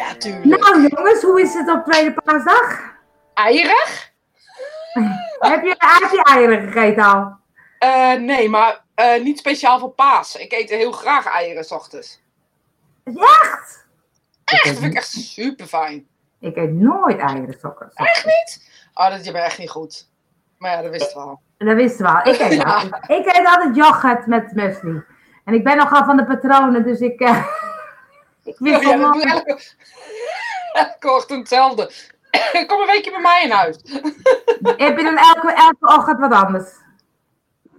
Ja, tuurlijk. Nou jongens, hoe is het op tweede paasdag? Eierig? heb, je, heb je eieren gegeten al? Eh, nee, maar eh, niet speciaal voor paas. Ik eet heel graag eieren s ochtends. Echt? Echt, dat vind ik echt super fijn. Ik eet nooit eieren sokken. Echt niet? Oh, dat is bij echt niet goed. Maar ja, dat wist wel. Dat wisten we al. Ik eet, Ja. altijd, ik eet altijd yoghurt met muesli. En ik ben nogal van de patronen, dus ik... eh, ik Ja, wist dat wel doe elke, elke ochtend hetzelfde. Kom een weekje bij mij in huis. Heb je dan elke, elke ochtend wat anders?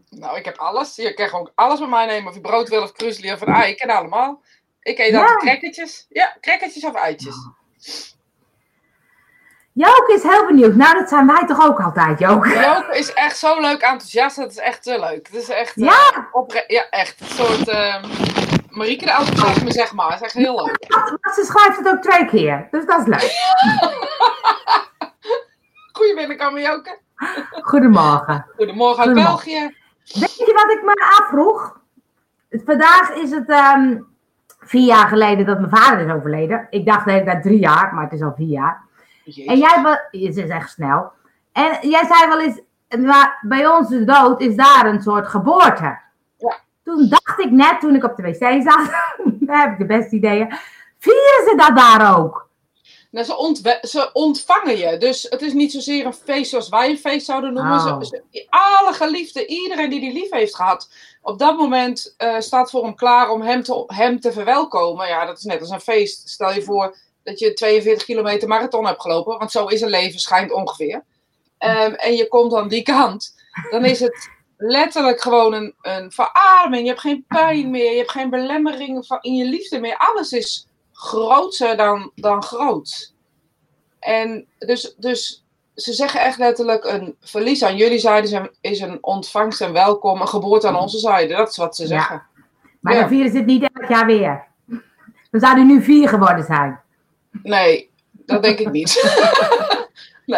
Nou, ik heb alles. Je kan gewoon alles bij mij nemen. Of je brood wil of krusli of een ei. Ik ken allemaal. Ik eet altijd crackertjes. Ja, crackertjes of eitjes. Joke is heel benieuwd. Nou, dat zijn wij toch ook altijd, Joke? Joke is echt zo leuk enthousiast. Dat is echt te leuk. Het is echt... eh, Ja? opre- ja, echt. Een soort... ehm Marieke de enthousiasme, zeg maar. Het is echt heel leuk. Want ze schrijft het ook twee keer. Dus dat is leuk. Joke. Goedemorgen. Goedemorgen uit Goedemorgen. België. Weet je wat ik me afvroeg? Vandaag is het ehm, vier jaar geleden dat mijn vader is overleden. Ik dacht de hele tijd drie jaar, maar het is al vier jaar. En jij, wa- het is echt snel. En jij zei wel eens, maar bij onze dood is daar een soort geboorte. Toen dacht ik net, toen ik op de wc zat, daar heb ik de beste ideeën. Vieren ze dat daar ook? Nou, ze, ontwe- ze ontvangen je. Dus het is niet zozeer een feest zoals wij een feest zouden noemen. Oh. Ze, ze- alle geliefden, iedereen die die lief heeft gehad, op dat moment eh, staat voor hem klaar om hem te, hem te verwelkomen. Ja, dat is net als een feest. Stel je voor dat je 42 kilometer marathon hebt gelopen, want zo is een leven, schijnt ongeveer. Ehm, en je komt aan die kant, dan is het letterlijk gewoon een, een verademing. Je hebt geen pijn meer, je hebt geen belemmeringen van, in je liefde meer. Alles is groter dan, dan groot. En dus, dus ze zeggen echt letterlijk: een verlies aan jullie zijde is een, ontvangst en welkom, een geboorte aan onze zijde. Dat is wat ze Ja. zeggen. Maar Ja. dan vieren ze het niet elk jaar weer. Dan zouden nu vier geworden zijn. Nee, dat denk ik niet.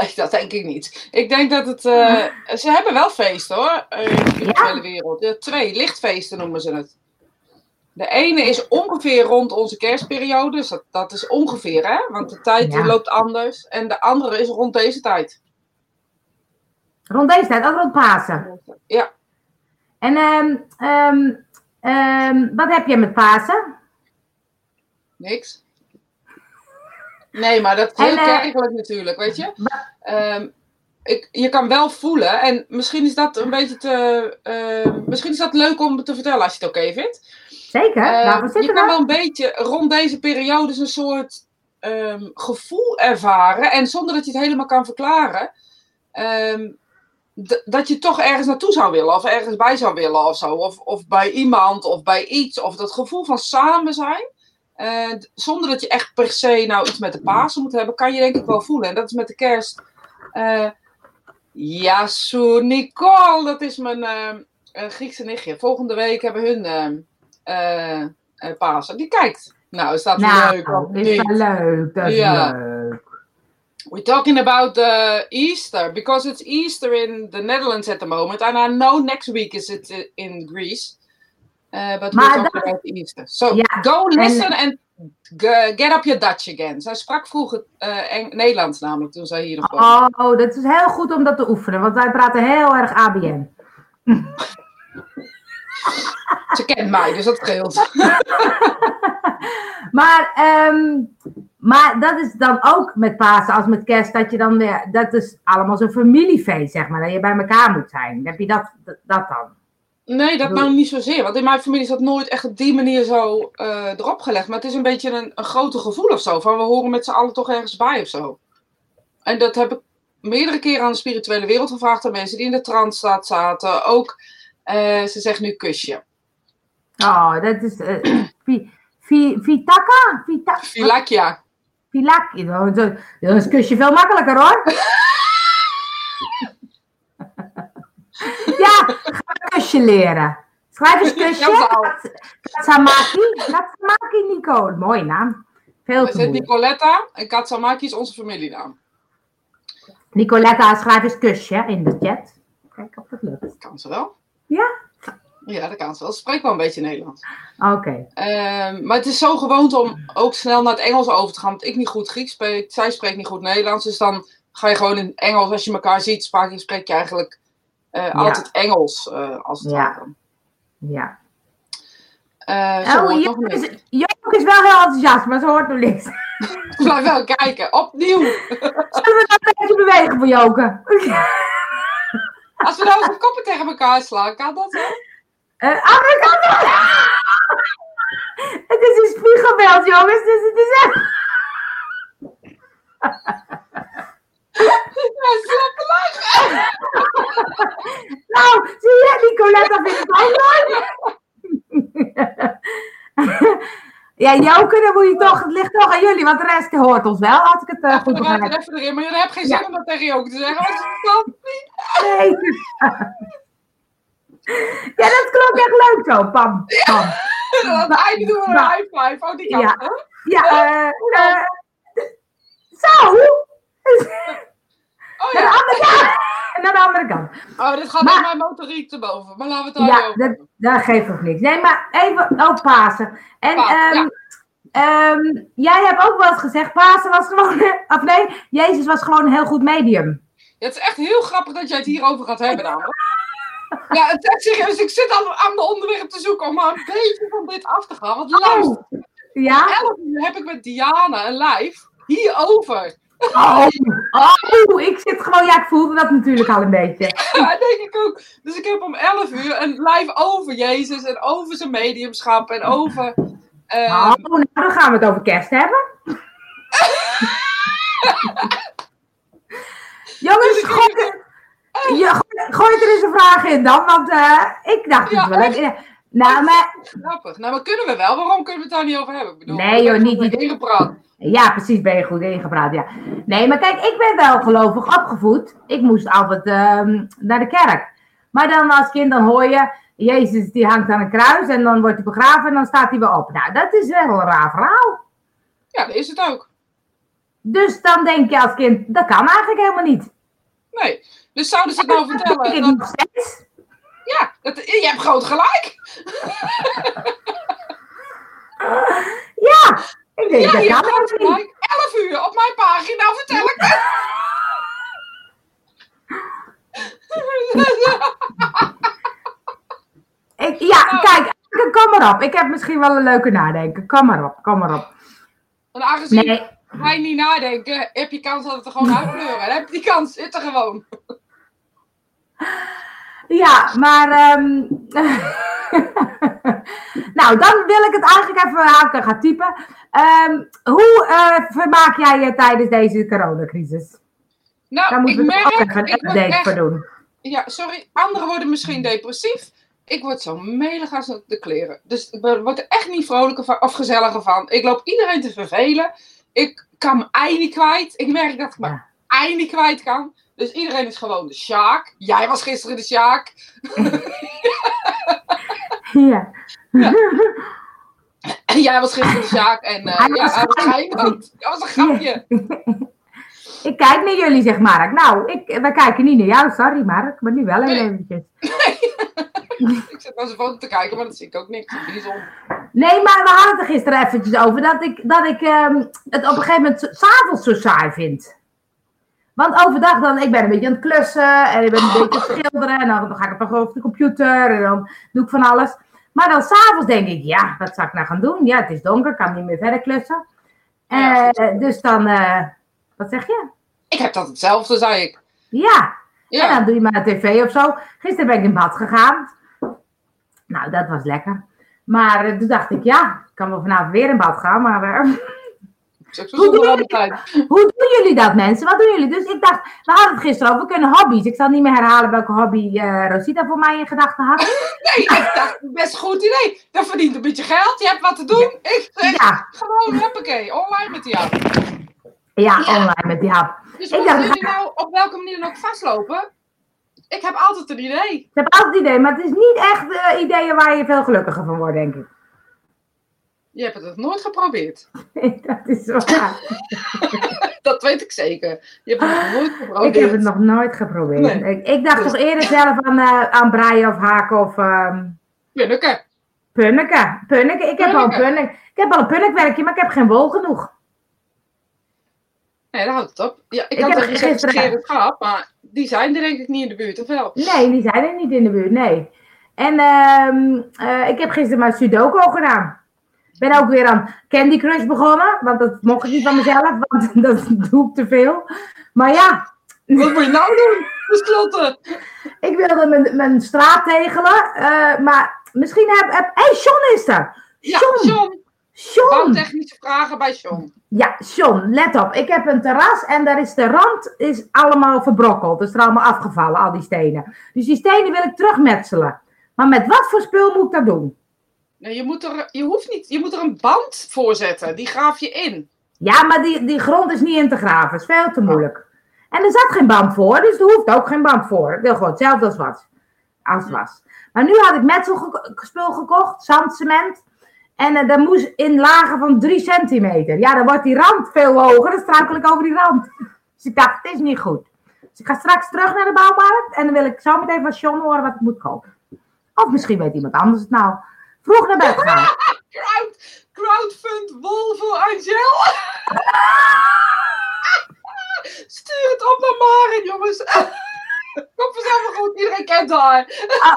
nee, dat denk ik niet. Ik denk dat het. eh, ze hebben wel feesten hoor, eh, in de Ja? hele wereld. Twee lichtfeesten noemen ze het. De ene is ongeveer rond onze kerstperiode, dus dat, dat is ongeveer hè, want de tijd Ja. loopt anders. En de andere is rond deze tijd. Rond deze tijd, ook rond Pasen. Ja, En ehm, ehm, ehm, wat heb je met Pasen? Niks. Nee, maar dat is En, heel eh, kerkelijk natuurlijk, weet je. Ehm, ik, je kan wel voelen, en misschien is dat een beetje te. ehm, misschien is dat leuk om te vertellen als je het oké vindt. Zeker, Eh, daarvoor je kan we. wel een beetje rond deze periode een soort ehm, gevoel ervaren, en zonder dat je het helemaal kan verklaren. dat je toch ergens naartoe zou willen, of ergens bij zou willen of zo. Of, of bij iemand, of bij iets. Of dat gevoel van samen zijn. Eh, zonder dat je echt per se nou iets met de Pasen moet hebben, kan je denk ik wel voelen. En dat is met de kerst. eh Yasu Nicole, dat is mijn eh, eh, Griekse nichtje. Volgende week hebben hun eh, eh, eh, Pasen. Die kijkt. Nou, is dat Nou, leuk? of is wel leuk, dat is leuk. We're talking about uh, Easter because it's Easter in the Netherlands at the moment, and I know next week is it uh, in Greece. Uh, but Maar talking dat- about Easter. So Ja, go listen and g- get up your Dutch again. Zij sprak vroeger uh, Eng- Nederlands namelijk toen zij hier nog woonde. Oh, dat is heel goed om dat te oefenen, want wij praten heel erg ABN. Ze kent mij, dus dat scheelt. Maar, ehm, maar dat is dan ook met Pasen als met kerst, dat je dan weer, dat is allemaal zo'n familiefeest, zeg maar, dat je bij elkaar moet zijn. Heb je dat, dat dan? Nee, dat nou niet zozeer. Want in mijn familie is dat nooit echt op die manier zo eh, erop gelegd. Maar het is een beetje een, een groter gevoel of zo. Van we horen met z'n allen toch ergens bij of zo. En dat heb ik meerdere keren aan de spirituele wereld gevraagd. Aan mensen die in de transstaat zaten. Ook, eh, ze zegt nu kusje. Oh, dat is, vi, vi, Vitaka? Vita, Filakja. Vilaki. Dat is een kusje veel makkelijker hoor. ja, ga een kusje leren. Schrijf eens kusje. Katsamaki. Katsamaki Nicole. Mooie naam. Veel te. Nicoletta en Katsamaki is onze familienaam. Nicoletta, schrijf eens kusje in de chat. Kijk of dat lukt. Kan ze wel. Ja? Ja, dat kan ze wel. Ze spreekt wel een beetje Nederlands. Oké. Ehm, maar het is zo gewoond om ook snel naar het Engels over te gaan. Want ik niet goed Grieks spreek. Zij spreekt niet goed Nederlands. Dus dan ga je gewoon in Engels. Als je elkaar ziet, spreek spreek je eigenlijk eh, altijd Engels. eh, als het Ja. ware. Ja. Oh, niks. is, wel heel enthousiast, maar ze hoort nog niks. Blijf wel kijken. Opnieuw. Zullen we dat een beetje bewegen voor Joke? Als we nou onze koppen tegen elkaar slaan, kan dat zo? Eh, andere kant op. Het is een spiegelbeeld, jongens, dus het is echt... Ja, slappe lach. Nou, zie je, Nicoletta vindt het ook leuk. Ja, Joke, dan moet je toch, het ligt toch aan jullie, want de rest hoort ons wel, als ik het eh, goed Even eruit en begrijp. even erin. Maar jullie hebben geen zin Ja. om dat tegen je ook te zeggen. Want kan niet. Nee. Ja, dat klonk echt leuk zo, pam, pam. Het einde doen we een high five. Oh, die kant. Ja. Ja, eh, eh, zo. Oh Naar de ja. andere kant. Naar de andere kant. Oh, dit gaat Maar- mijn motoriek te boven. Maar laten we het daar Ja, over dat, dat geeft ook niks. Nee, maar even ook Pasen. En Pasen, ehm, ehm, jij hebt ook wel eens gezegd, Pasen was gewoon, of nee, Jezus was gewoon een heel goed medium. Ja, het is echt heel grappig dat jij het hierover gaat hebben namelijk. Ja, het is serieus. Ik zit aan, aan de onderwerp te zoeken om maar een beetje van dit af te gaan. Want luister, Oh, ja? 11 uur heb ik met Diana een live hierover. Oh, oh, ik zit gewoon, ja, ik voelde dat natuurlijk al een beetje. Ja, denk ik ook. Dus ik heb om 11 uur een live over Jezus en over zijn mediumschap en over. eh, Oh, nou, dan gaan we het over kerst hebben. Jongens, gooi er, ja, gooi, gooi er eens een vraag in dan, want eh, ik dacht Ja, het wel. Nou, maar grappig. Nou, maar kunnen we wel? Waarom kunnen we het daar niet over hebben? Ik bedoel, Nee, joh, niet ieder- ingepraat. Ja, precies, ben je goed ingepraat, ja. Nee, maar kijk, ik ben wel gelovig opgevoed. Ik moest altijd ehm, naar de kerk. Maar dan als kind, dan hoor je, Jezus die hangt aan een kruis en dan wordt hij begraven en dan staat hij weer op. Nou, dat is wel een raar verhaal. Ja, dat is het ook. Dus dan denk je als kind, dat kan eigenlijk helemaal niet. Nee. Dus zouden ze het nou Dat vertellen? denk ik Dat, nog steeds. Ja, dat, je hebt groot gelijk. Ja, ik denk, Ja, dat je hebt groot gelijk. 11 uur op mijn pagina, vertel ik het. Ik, ja, Nou. kijk, kom maar op. Ik heb misschien wel een leuke nadenken. Kom maar op, kom maar op. En aangezien Nee, wij niet nadenken, heb je kans dat het er gewoon uitkleuren. Heb je die kans, zit er gewoon. Ja, maar. ehm, nou, dan wil ik het eigenlijk even haken gaan typen. Ehm, hoe eh, vermaak jij je tijdens deze coronacrisis? Daar Nou, ik moeten we ook even een update voor doen. ja, sorry, anderen worden misschien depressief. Ik word zo melig als de kleren. Dus ik word er echt niet vrolijker van, of gezelliger van. Ik loop iedereen te vervelen. Ik kan mijn ei niet kwijt. Ik merk dat ik mijn Ja. ei niet kwijt kan. Dus iedereen is gewoon de Sjaak. Jij was gisteren de Sjaak. Ja. En jij was gisteren de Sjaak. En eh, Hij ja, was hij was gelijk. schijnend. Dat was een grapje. Ik kijk naar jullie, zegt Mark. Nou, ik, we kijken niet naar jou, sorry Mark, maar nu wel Nee. eventjes. Ik zit naar zijn foto te kijken, maar dat zie ik ook niks. Bijzonder. Nee, maar we hadden het er gisteren eventjes over dat ik, dat ik ehm, het op een gegeven moment s'avonds zo saai vind. Want overdag dan, ik ben een beetje aan het klussen en ik ben een beetje aan het schilderen en dan, dan ga ik nog over de computer en dan doe ik van alles. Maar dan s'avonds denk ik, ja, wat zou ik nou gaan doen? Ja, het is donker, ik kan niet meer verder klussen. Ja, Eh, dus dan, eh, wat zeg je? Ik heb dat hetzelfde, zei ik. Ja, en dan doe je maar een tv of zo. Gisteren ben ik in bad gegaan. Nou, dat was lekker. Maar eh, toen dacht ik, ja, ik kan wel vanavond weer in bad gaan, maar... zo. Hoe doen jullie dat, mensen? Wat doen jullie? Dus ik dacht, we hadden het gisteren over, we kunnen hobby's. Ik zal niet meer herhalen welke hobby eh, Rosita voor mij in gedachten had. Nee, ik dacht, best een goed idee. Dat verdient een beetje geld, je hebt wat te doen. Ik Ja, gewoon, hoppakee, online met die app. ja, Ja. online met die hap. Dus Ik dacht- jullie nou op welke manier dan ook vastlopen, ik heb altijd een idee. Ik heb altijd idee, maar het is niet echt eh, ideeën waar je veel gelukkiger van wordt, denk ik. Je hebt het nog nooit geprobeerd. dat is waar. Dat weet ik zeker. Je hebt het nog nooit geprobeerd. Ik heb het nog nooit geprobeerd. Nee. Ik, ik dacht Dus- toch eerder zelf aan, eh, aan breien of haken of... ehm, Punneke. Punneke. Punneke. Ik heb al een punnik. Ik heb al een punnikwerkje, maar ik heb geen wol genoeg. Nee, daar houdt het op. Ja, ik, ik had er gisteren gehad, maar die zijn er denk ik niet in de buurt, of wel? Nee, die zijn er niet in de buurt, nee. En uh, ik heb gisteren maar Sudoku gedaan. Ik ben ook weer aan Candy Crush begonnen, want dat mocht ik niet van mezelf, want dat doe ik te veel. Maar ja. Wat moet je nou doen? Besloten. Ik wilde mijn, mijn straat tegelen, uh, maar misschien heb... heb hey, Sean is er! Ja, Sean. Sean. technische vragen bij Sean. Ja, Sean, let op. Ik heb een terras en daar is de rand is allemaal verbrokkeld. Dus er allemaal afgevallen, al die stenen. Dus die stenen wil ik terugmetselen. Maar met wat voor spul moet ik dat doen? Nee, je, moet er, je, hoeft niet, je moet er een band voor zetten. Die graaf je in. Ja, maar die, die grond is niet in te graven. Dat is veel te moeilijk. En er zat geen band voor, dus er hoeft ook geen band voor. Ik wil gewoon hetzelfde als wat. Als was. Maar nu had ik metselspul gekocht, zandcement. En uh, dat moest in lagen van 3 centimeter. Ja, dan wordt die rand veel hoger. Dan struikel ik over die rand. Dus ik dacht, het is niet goed. Dus ik ga straks terug naar de bouwmarkt. En dan wil ik zo meteen van John horen wat ik moet kopen. Of misschien weet iemand anders het nou. Vroeg naar bed gaan. Crowd, crowdfund wol voor Angel. Stuur het op naar Maren, jongens. Kom vanzelf goed, iedereen kent haar. Ah,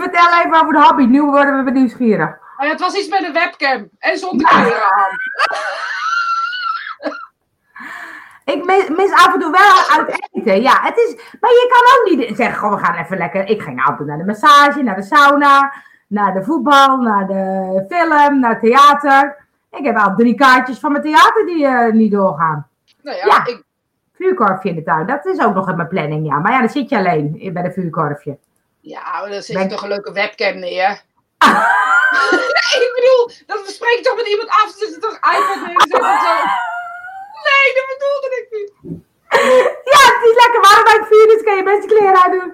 vertel even over de hobby. Nu worden we nieuwsgierig. Oh ja, het was iets met een webcam en zonder kleren aan. Ik mis, mis, af en toe wel uit eten. Ja, het is. Maar je kan ook niet zeggen: we gaan even lekker. Ik ging altijd naar de massage, naar de sauna, naar de voetbal, naar de film, naar theater. Ik heb al drie kaartjes van mijn theater die uh, niet doorgaan. Nou ja, ja. Ik... vuurkorfje in de tuin. Dat is ook nog in mijn planning, ja. Maar ja, dan zit je alleen bij de vuurkorfje. Ja, maar dan zit je toch een leuke webcam neer. nee, ik bedoel, dat spreek toch met iemand af, zit er toch iPad zo. Nee, dat bedoelde ik niet. Het is lekker warm bij het vuur, dus kan je best je kleren uitdoen.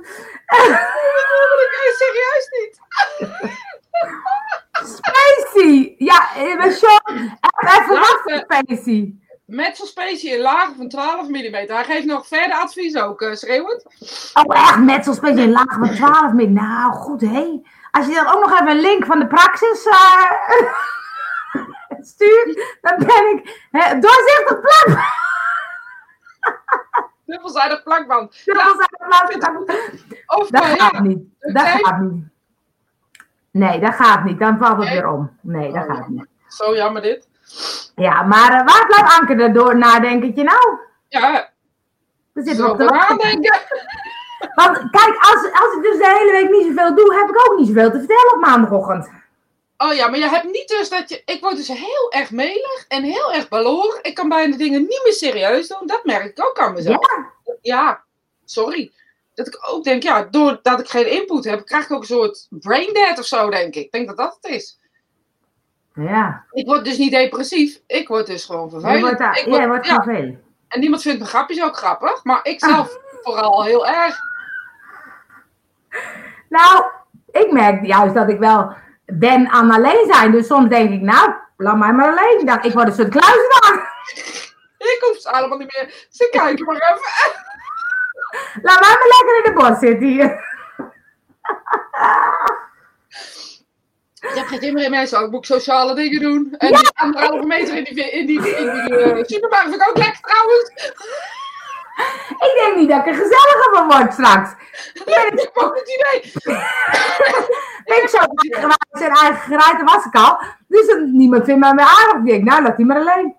serieus niet. Spacey! Ja, met Sean, even wachten, Spacey. Met zo'n Spacey in lagen van 12 mm. Hij geeft nog verder advies ook, uh, schreeuwend. Oh, echt? Met zo'n Spacey in lagen van 12 mm. Nou, goed, hé. Als je dan ook nog even een link van de praxis uh, stuurt, dan ben ik hè, doorzichtig plak. Dubbelzijdig plakband. Dubbelzijdig plakband. Of, dat uh, gaat niet. Dat gaat niet. Nee, dat gaat niet. Dan valt het weer om. Nee, dat oh, gaat niet. Zo jammer dit. Ja, maar uh, waar blijft Anke er door nadenkentje nou? Ja. We zitten op de nadenken. Want kijk, als, als ik dus de hele week niet zoveel doe, heb ik ook niet zoveel te vertellen op maandagochtend. Oh ja, maar je hebt niet dus dat je. Ik word dus heel erg melig en heel erg baloor. Ik kan bijna dingen niet meer serieus doen. Dat merk ik ook aan mezelf. Ja, ja sorry. Dat ik ook denk, ja, doordat ik geen input heb, krijg ik ook een soort brain dead of zo, denk ik. Ik denk dat dat het is. Ja. Ik word dus niet depressief. Ik word dus gewoon vervelend. Je wordt, daar, ik word, ja, wordt vervelend. En niemand vindt mijn grapjes ook grappig, maar ik zelf vooral heel erg. Nou, ik merk juist dat ik wel ben aan alleen zijn. Dus soms denk ik, nou, laat mij maar alleen. Dan, ik word een soort kluizenaar. Ik hoef ze allemaal niet meer. Ze kijken maar even. Laat mij maar lekker in de bos zitten hier. Je hebt geen in mensen, ik moet sociale dingen doen. En ja. die anderhalve meter in die, in die, in die, uh, supermarkt vind ik ook lekker trouwens. Ik denk niet dat ik er gezelliger van word straks. Nee, ik ook het idee. Ik zo zijn eigen geruiten was ik al. Dus niemand vindt mij meer aardig. Ik denk, nou, laat die maar alleen.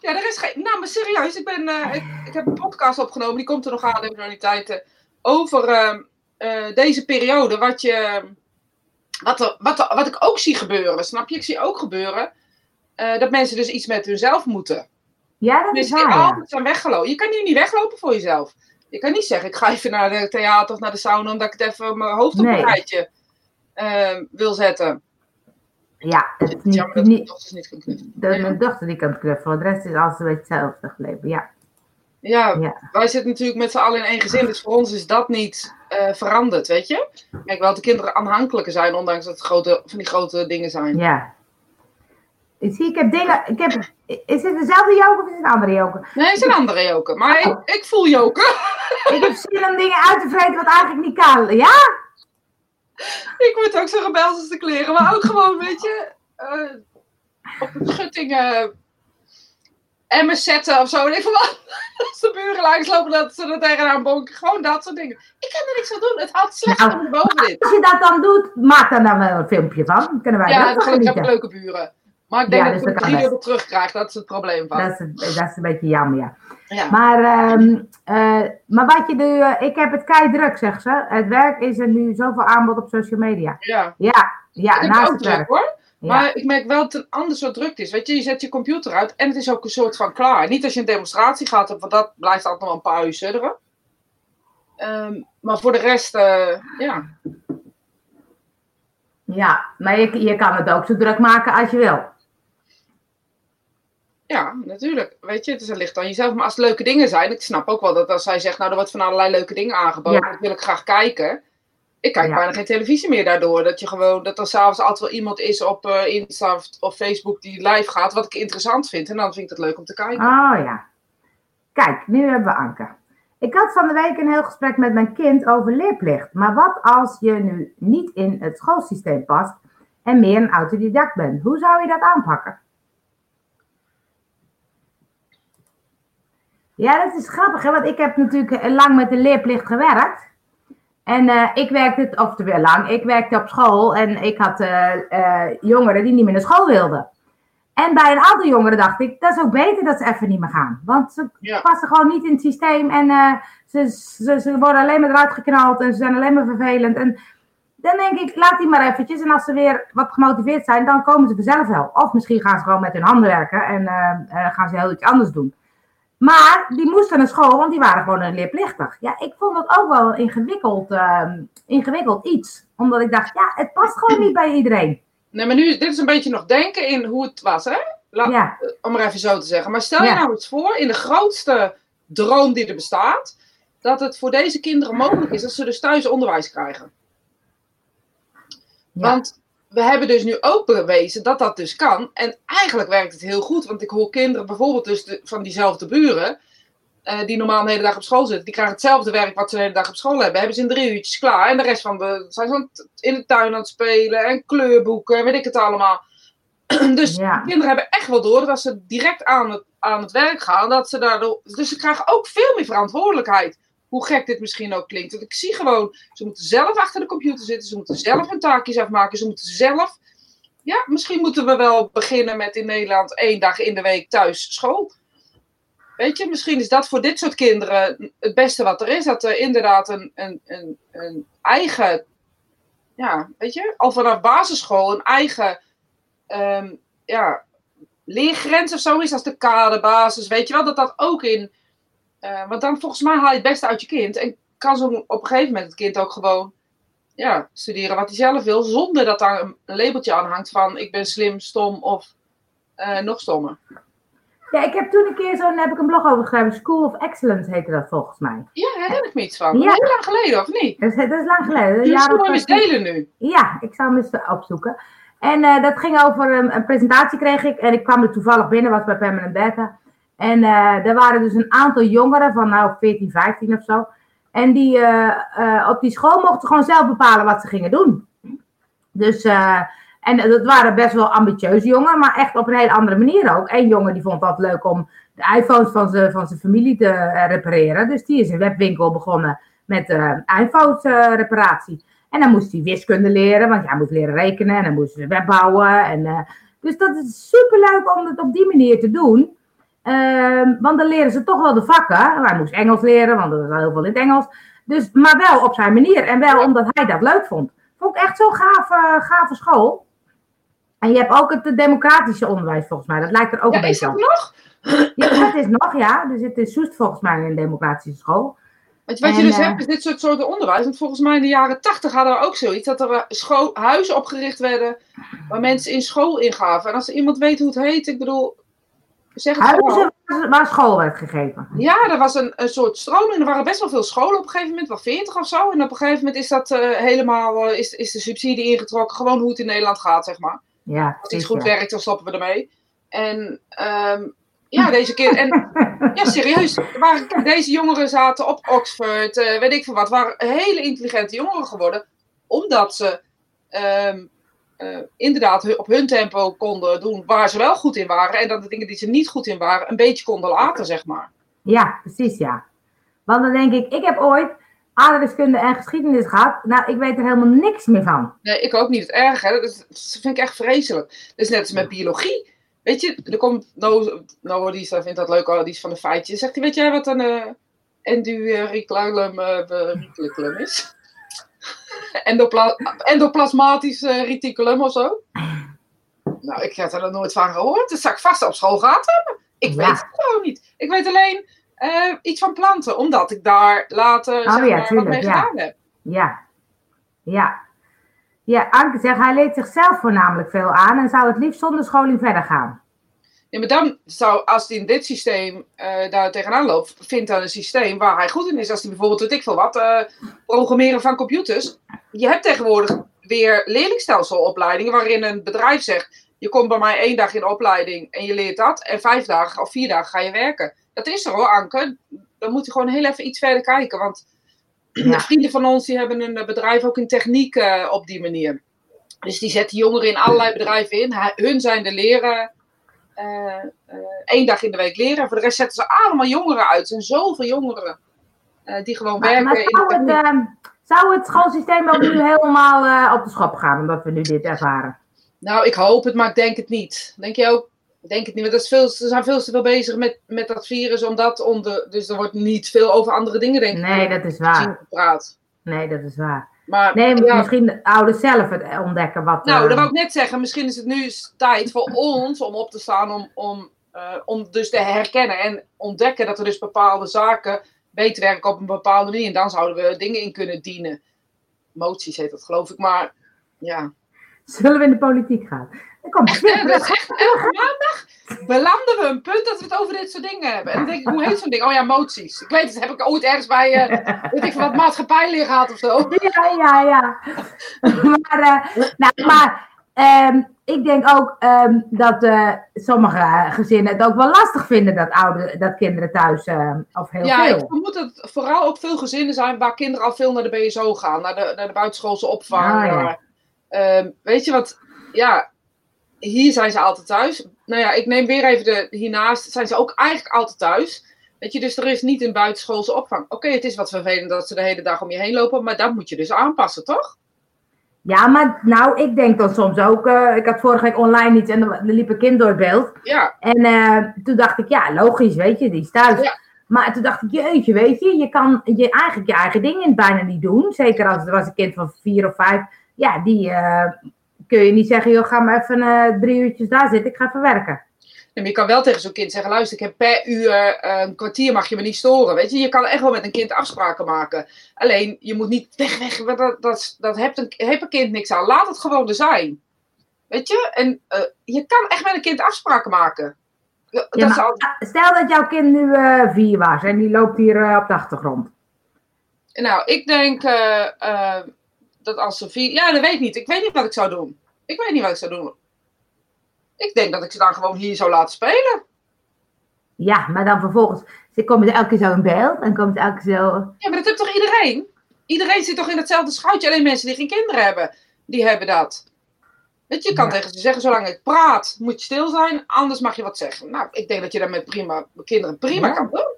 Ja, er is geen... Nou, maar serieus, ik, ben, uh, ik, ik, heb een podcast opgenomen, die komt er nog aan, de tijden over uh, deze periode, wat je... Wat, er, wat, er, wat ik ook zie gebeuren, snap je? Ik zie ook gebeuren dat mensen dus iets met hunzelf moeten. Ja, dat is waar. Ja. zijn weggelopen. Je kan hier niet weglopen voor jezelf. Je kan niet zeggen, ik ga even naar de theater of naar de sauna omdat ik het even mijn hoofd op een rijtje uh, wil zetten. Ja, het is niet, dat niet, dochter niet kan knuffelen. Dat mijn dochter die kan knuffelen. De rest is een beetje hetzelfde gebleven, ja. Ja, ja, wij zitten natuurlijk met z'n allen in één gezin, dus voor ons is dat niet uh, veranderd, weet je? Kijk, wel de kinderen aanhankelijker zijn, ondanks dat het grote, van die grote dingen zijn. Ja, Zie, ik heb dingen. Ik heb, is het dezelfde joker of is het een andere joker? Nee, het is een andere joker. Maar ik, oh. ik voel joker. Ik heb zin om dingen uit te vreten wat eigenlijk niet kan. Ja? ik word ook zo gebeld als de kleren. Maar ook gewoon, weet je, uh, op een schutting uh, emmers zetten of zo. En ik van als de buren langs lopen, dat ze er tegenaan bonken. Gewoon dat soort dingen. Ik kan er niks aan doen. Het had slecht nou, boven dit. Als je dat dan doet, maak dan dan wel een filmpje van. Kunnen wij ja, dat ik heb leuke buren. Maar ik denk ja, dat ik drie euro terugkrijg. Dat is het probleem van. Dat is, dat is een beetje jammer, ja. Ja. Maar, um, uh, maar wat je nu... Uh, ik heb het kei druk, zegt ze. Het werk is er nu zoveel aanbod op social media. Ja. Ja, ja naast het druk, werk. hoor. Maar ik merk wel dat het een ander soort druk is. Weet je, je zet je computer uit en het is ook een soort van klaar. Niet als je een demonstratie gaat, want dat blijft altijd nog een paar uur sudderen. Um, maar voor de rest, uh, ja. Ja, maar je, je kan het ook zo druk maken als je wil. Ja, natuurlijk. Weet je, het is een licht aan jezelf. Maar als het leuke dingen zijn, ik snap ook wel dat als zij zegt, nou, er wordt van allerlei leuke dingen aangeboden, dat wil ik graag kijken. Ik kijk bijna geen televisie meer daardoor. Dat je gewoon, dat er s'avonds altijd wel iemand is op uh, Insta of, Facebook die live gaat, wat ik interessant vind. En dan vind ik het leuk om te kijken. Oh ja. Kijk, nu hebben we Anke. Ik had van de week een heel gesprek met mijn kind over leerplicht. Maar wat als je nu niet in het schoolsysteem past en meer een autodidact bent? Hoe zou je dat aanpakken? Ja, dat is grappig, hè? want ik heb natuurlijk lang met de leerplicht gewerkt. En uh, ik werkte, of te lang, ik werkte op school en ik had uh, uh, jongeren die niet meer naar school wilden. En bij een aantal jongeren dacht ik, dat is ook beter dat ze even niet meer gaan. Want ze ja. passen gewoon niet in het systeem en ze, ze, ze, worden alleen maar eruit geknald en ze zijn alleen maar vervelend. En dan denk ik, laat die maar eventjes. En als ze weer wat gemotiveerd zijn, dan komen ze vanzelf wel. Of misschien gaan ze gewoon met hun handen werken en gaan ze heel iets anders doen. Maar die moesten naar school, want die waren gewoon leerplichtig. Ja, ik vond dat ook wel ingewikkeld, uh, ingewikkeld iets. Omdat ik dacht, ja, het past gewoon niet bij iedereen. Nee, maar nu, dit is een beetje nog denken in hoe het was, hè? ja. Om maar even zo te zeggen. Maar stel je nou eens voor, in de grootste droom die er bestaat, dat het voor deze kinderen mogelijk is dat ze dus thuis onderwijs krijgen. Ja. Want we hebben dus nu ook bewezen dat dat dus kan. En eigenlijk werkt het heel goed. Want ik hoor kinderen bijvoorbeeld dus van diezelfde buren. Uh, die normaal de hele dag op school zitten. Die krijgen hetzelfde werk wat ze de hele dag op school hebben. Hebben ze in drie uurtjes klaar. En de rest van de zijn ze in de tuin aan het spelen. En kleurboeken. En weet ik het allemaal. dus kinderen hebben echt wel door dat als ze direct aan het, aan het werk gaan. Dat ze daardoor, dus ze krijgen ook veel meer verantwoordelijkheid hoe gek dit misschien ook klinkt. Want ik zie gewoon, ze moeten zelf achter de computer zitten, ze moeten zelf hun taakjes afmaken, ze moeten zelf. Ja, misschien moeten we wel beginnen met in Nederland één dag in de week thuis school. Weet je, misschien is dat voor dit soort kinderen het beste wat er is. Dat er inderdaad een, een, een, een eigen, ja, weet je, al vanaf basisschool een eigen, um, ja, leergrens of zo is als de kaderbasis. Weet je wel, dat dat ook in uh, want dan volgens mij haal je het beste uit je kind. En kan zo op een gegeven moment het kind ook gewoon ja, studeren wat hij zelf wil. Zonder dat daar een, labeltje aan hangt van ik ben slim, stom of uh, nog stommer. Ja, ik heb toen een keer zo'n, heb ik een blog over geschreven. School of Excellence heette dat volgens mij. Ja, daar herinner ik me iets van. Ja. Heel lang geleden, of niet? Dat is, dat is lang geleden. Dus moet je eens delen nu. Ja, ik zal hem eens opzoeken. En uh, dat ging over um, een presentatie kreeg ik. En ik kwam er toevallig binnen, was bij Permanent Beta. En uh, er waren dus een aantal jongeren van nou 14, 15 of zo. En die uh, uh, op die school mochten gewoon zelf bepalen wat ze gingen doen. Dus, en dat waren best wel ambitieuze jongeren, maar echt op een hele andere manier ook. Eén jongen die vond het leuk om de iPhones van zijn van familie te repareren. Dus die is een webwinkel begonnen met iPhones reparatie. En dan moest hij wiskunde leren, want hij moest leren rekenen en dan moest hij web bouwen. En, dus dat is super leuk om het op die manier te doen. Uh, want dan leren ze toch wel de vakken. Hij moest Engels leren, want er was heel veel in het Engels. Dus, maar wel op zijn manier. En wel omdat hij dat leuk vond. Vond ik echt zo'n gave, gave school. En je hebt ook het democratische onderwijs volgens mij. Dat lijkt er ook ja, een beetje op. Is dat nog? Ja, dat is nog, ja. Er zit in Soest volgens mij een democratische school. Je, wat je dus uh, hebt, is dit soort soorten onderwijs. Want volgens mij in de jaren tachtig hadden we ook zoiets. Dat er eh, huizen opgericht werden waar mensen in school ingaven. En als er iemand weet hoe het heet, ik bedoel, Zeg het Huizen waar school werd gegeven. Ja, er was een, een soort stroming. Er waren best wel veel scholen op een gegeven moment, wel 40 of zo. En op een gegeven moment is dat uh, helemaal, uh, is, is de subsidie ingetrokken. Gewoon hoe het in Nederland gaat, zeg maar. Ja, Als iets goed werkt, dan stoppen we ermee. En um, ja, deze keer. En ja, serieus. Waar, deze jongeren zaten op Oxford, uh, weet ik veel wat. Waren hele intelligente jongeren geworden. omdat ze ehm, eh, inderdaad op hun tempo konden doen waar ze wel goed in waren. En dat de dingen die ze niet goed in waren, een beetje konden laten, zeg maar. Ja, precies, ja. Want dan denk ik, ik heb ooit aardrijkskunde en geschiedenis gehad. Nou, ik weet er helemaal niks meer van. Nee, ik ook niet. Het erg, hè. Dat, vind ik echt vreselijk. Dus net als met biologie. Weet je, er komt no, no die vindt dat leuk, die is van de feitjes. Zegt hij, weet jij wat een uh, enduriculum uh, is? Endopla endoplasmatisch uh, reticulum of zo? Nou, ik heb er nooit van gehoord. Dat zou ik vast op school gehad hebben. Ik weet het gewoon niet. Ik weet alleen uh, iets van planten, omdat ik daar later oh, zeg ja, maar, wat mee ja. gedaan heb. Ja, ja. Ja, Anke zegt, hij leert zichzelf voornamelijk veel aan en zou het liefst zonder scholing verder gaan. Ja, maar dan zou, als hij in dit systeem uh, daar tegenaan loopt, vindt dan een systeem waar hij goed in is. Als hij bijvoorbeeld, weet ik veel wat, uh, programmeren van computers. Je hebt tegenwoordig weer leerlingstelselopleidingen waarin een bedrijf zegt, je komt bij mij één dag in opleiding en je leert dat. En vijf dagen of vier dagen ga je werken. Dat is er hoor, Anke. Dan moet je gewoon heel even iets verder kijken. Want ja. vrienden van ons die hebben een bedrijf ook in techniek uh, op die manier. Dus die zetten jongeren in allerlei bedrijven in. Hun zijn de leren. Uh, één dag in de week leren. Voor de rest zetten ze allemaal jongeren uit. Er zijn zoveel jongeren die gewoon werken. Maar zou, in het, zou het schoolsysteem ook nu helemaal op de schop gaan, omdat we nu dit ervaren? Nou, ik hoop het, maar ik denk het niet. Denk je ook? Ik denk het niet, want dat is veel, ze zijn veel te veel bezig met, met dat virus, omdat onder, dus er wordt niet veel over andere dingen, denk ik. Nee, dat is waar. Gepraat. Nee, dat is waar. Maar, nee, misschien de ouders zelf het ontdekken wat. Nou, uh... dat wou ik net zeggen. Misschien is het nu tijd voor ons om op te staan, om, om, uh, om dus te herkennen en ontdekken dat er dus bepaalde zaken beter werken op een bepaalde manier. En dan zouden we dingen in kunnen dienen. Moties heet dat, geloof ik. Maar ja, Zullen we in de politiek gaan? Het weer terug. Elke maandag belanden we een punt dat we het over dit soort dingen hebben. En dan denk ik, hoe heet zo'n ding? Oh ja, moties. Ik weet het, heb ik ooit ergens bij, uh, weet ik wat maatschappij gehad of zo. Ja, ja, ja. maar, uh, nou, maar um, ik denk ook um, dat uh, sommige gezinnen het ook wel lastig vinden dat, oude, dat kinderen thuis, uh, of heel ja, veel. Ja, ik vermoed dat het vooral ook veel gezinnen zijn waar kinderen al veel naar de BSO gaan, naar de, naar de buitenschoolse opvang. Ah, ja. Ehm, weet je wat? Ja, hier zijn ze altijd thuis. Nou ja, ik neem weer even de hiernaast. Zijn ze ook eigenlijk altijd thuis? Weet je, dus er is niet een buitenschoolse opvang. Oké, het is wat vervelend dat ze de hele dag om je heen lopen, maar dat moet je dus aanpassen, toch? Ja, maar nou, ik denk dan soms ook. Uh, ik had vorige week online iets en er liep een kind door beeld. Ja. En uh, toen dacht ik, ja, logisch, weet je, die is thuis. Ja. Maar toen dacht ik, jeetje, weet je, je kan je eigenlijk je eigen dingen bijna niet doen. Zeker als het was een kind van vier of vijf ja, die uh, kun je niet zeggen, joh, ga maar even uh, drie uurtjes daar zitten, ik ga even werken. maar je kan wel tegen zo'n kind zeggen, luister, ik heb per uur uh, een kwartier mag je me niet storen. Weet je, je kan echt wel met een kind afspraken maken. Alleen, je moet niet weg, weg, dat, dat, dat heeft, een, heeft een kind niks aan. Laat het gewoon er zijn. Weet je, en je kan echt met een kind afspraken maken. Ja, dat Stel dat jouw kind nu vier was en die loopt hier op de achtergrond. Nou, ik denk dat als Sophie. Ja, dat weet ik niet. Ik weet niet wat ik zou doen. Ik weet niet wat ik zou doen. Ik denk dat ik ze dan gewoon hier zou laten spelen. Ja, maar dan vervolgens. Ze komen elke keer zo in beeld. En komt elke keer zo. Ja, maar dat heeft toch iedereen? Iedereen zit toch in hetzelfde schuitje. Alleen mensen die geen kinderen hebben, die hebben dat. Weet je, je kan tegen ze zeggen: zolang ik praat, moet je stil zijn. Anders mag je wat zeggen. Nou, ik denk dat je dat met prima, kinderen prima kan doen.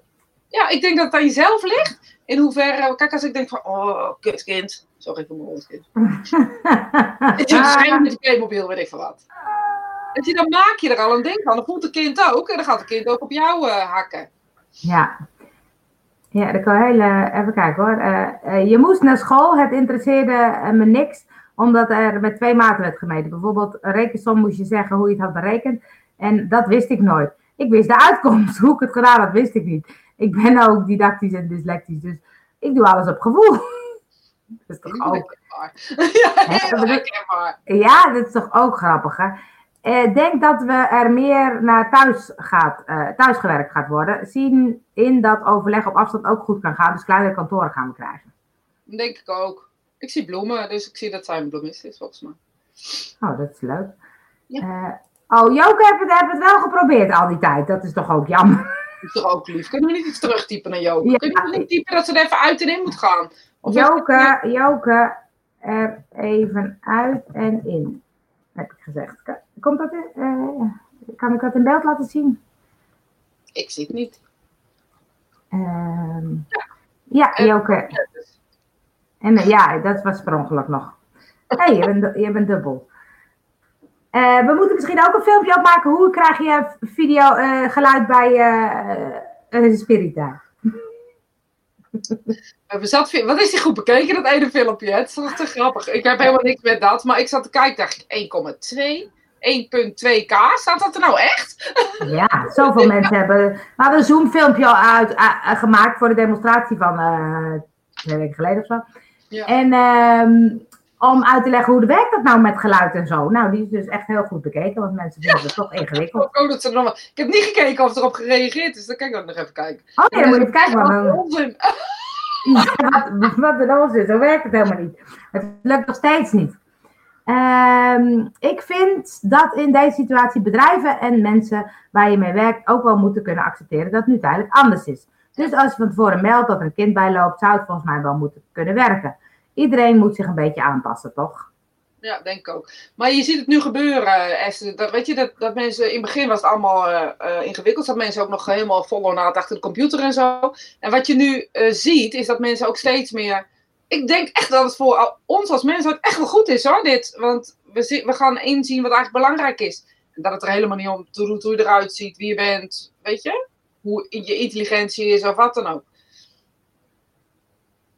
Ja, ik denk dat het aan jezelf ligt. In hoeverre, kijk, als ik denk van, oh, kutkind. Sorry voor mijn hondkind. Het is waarschijnlijk met je Playmobil, weet ik van wat. En dan maak je er al een ding van. Dan voelt het kind ook. En dan gaat het kind ook op jou uh, hakken. Ja. Ja, dat kan heel... Uh, even kijken hoor. Uh, je moest naar school. Het interesseerde me niks. Omdat er met twee maten werd gemeten. Bijvoorbeeld rekensom moest je zeggen hoe je het had berekend. En dat wist ik nooit. Ik wist de uitkomst. Hoe ik het gedaan had, wist ik niet. Ik ben ook didactisch en dyslectisch. Dus ik doe alles op gevoel. Dat is toch ook... Ja, Ja, dat is toch ook grappig, hè? Ik denk dat we er meer naar thuis gaat, uh, thuisgewerkt gaat worden. Zien in dat overleg op afstand ook goed kan gaan. Dus kleinere kantoren gaan we krijgen. Denk ik ook. Ik zie bloemen, dus ik zie dat zij een bloemist is, volgens mij. Oh, dat is leuk. Ja. Uh, oh, Joke heeft het, heeft het wel geprobeerd al die tijd. Dat is toch ook jammer. Is toch ook lief. Kunnen we niet iets terugtypen naar Joke? Ja. Kunnen we niet typen dat ze er even uit en in moet gaan? Joke, Joke, er even uit en in. Heb ik gezegd. Komt dat in? Uh, kan ik dat in beeld laten zien? Ik zie het niet. Uh, ja, ja Joke. En ja, dat was per ongeluk nog. Hé, hey, je, bent, je bent dubbel. Uh, we moeten misschien ook een filmpje opmaken. Hoe krijg je video uh, geluid bij uh, Spirita? wat is die goed bekeken, dat ene filmpje? Het is toch te grappig. Ik heb helemaal niks met dat, maar ik zat te kijken, dacht ik 1,2. 1,2k, staat dat er nou echt? Ja, zoveel mensen hebben. We hadden een Zoom-filmpje al uit, gemaakt voor de demonstratie van twee weken geleden of zo. Ja. En um, om uit te leggen hoe de werkt dat nou met geluid en zo. Nou, die is dus echt heel goed bekeken, want mensen vinden het toch ingewikkeld. Oh, dat ze nog ik heb niet gekeken of erop gereageerd is, dan kan ik ook nog even kijken. Oh dan moet je even kijken. Wat een onzin. Wat, wat een onzin, zo werkt het helemaal niet. Het lukt nog steeds niet. Um, ik vind dat in deze situatie bedrijven en mensen waar je mee werkt ook wel moeten kunnen accepteren dat het nu tijdelijk anders is. Dus als je van tevoren meldt dat er een kind bij loopt, zou het volgens mij wel moeten kunnen werken iedereen moet zich een beetje aanpassen, toch? Ja, denk ik ook. Maar je ziet het nu gebeuren, Esther. Dat, weet je, dat, dat mensen, in het begin was het allemaal uh, ingewikkeld. Dat mensen ook nog helemaal vol naad achter de computer en zo. En wat je nu uh, ziet, is dat mensen ook steeds meer... Ik denk echt dat het voor ons als mensen echt wel goed is, hoor, dit. Want we, we gaan inzien wat eigenlijk belangrijk is. En dat het er helemaal niet om doet hoe je eruit ziet, wie je bent, weet je? Hoe je intelligentie is of wat dan ook.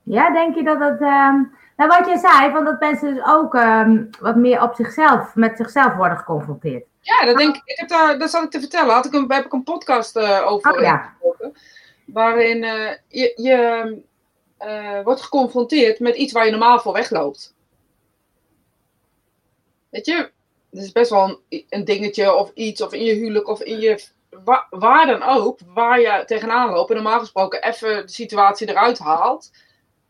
Ja, denk je dat het. Ehm, nou, wat je zei, van dat mensen dus ook ehm, wat meer op zichzelf, met zichzelf worden geconfronteerd. Ja, dat denk ik. ik heb daar, dat zat ik te vertellen. Had ik een, heb ik een podcast uh, over. Oh, ja. Waarin uh, je, je uh, wordt geconfronteerd met iets waar je normaal voor wegloopt. Weet je, het is best wel een, een, dingetje of iets, of in je huwelijk of in je. Waar, waar dan ook, waar je tegenaan loopt. En normaal gesproken even de situatie eruit haalt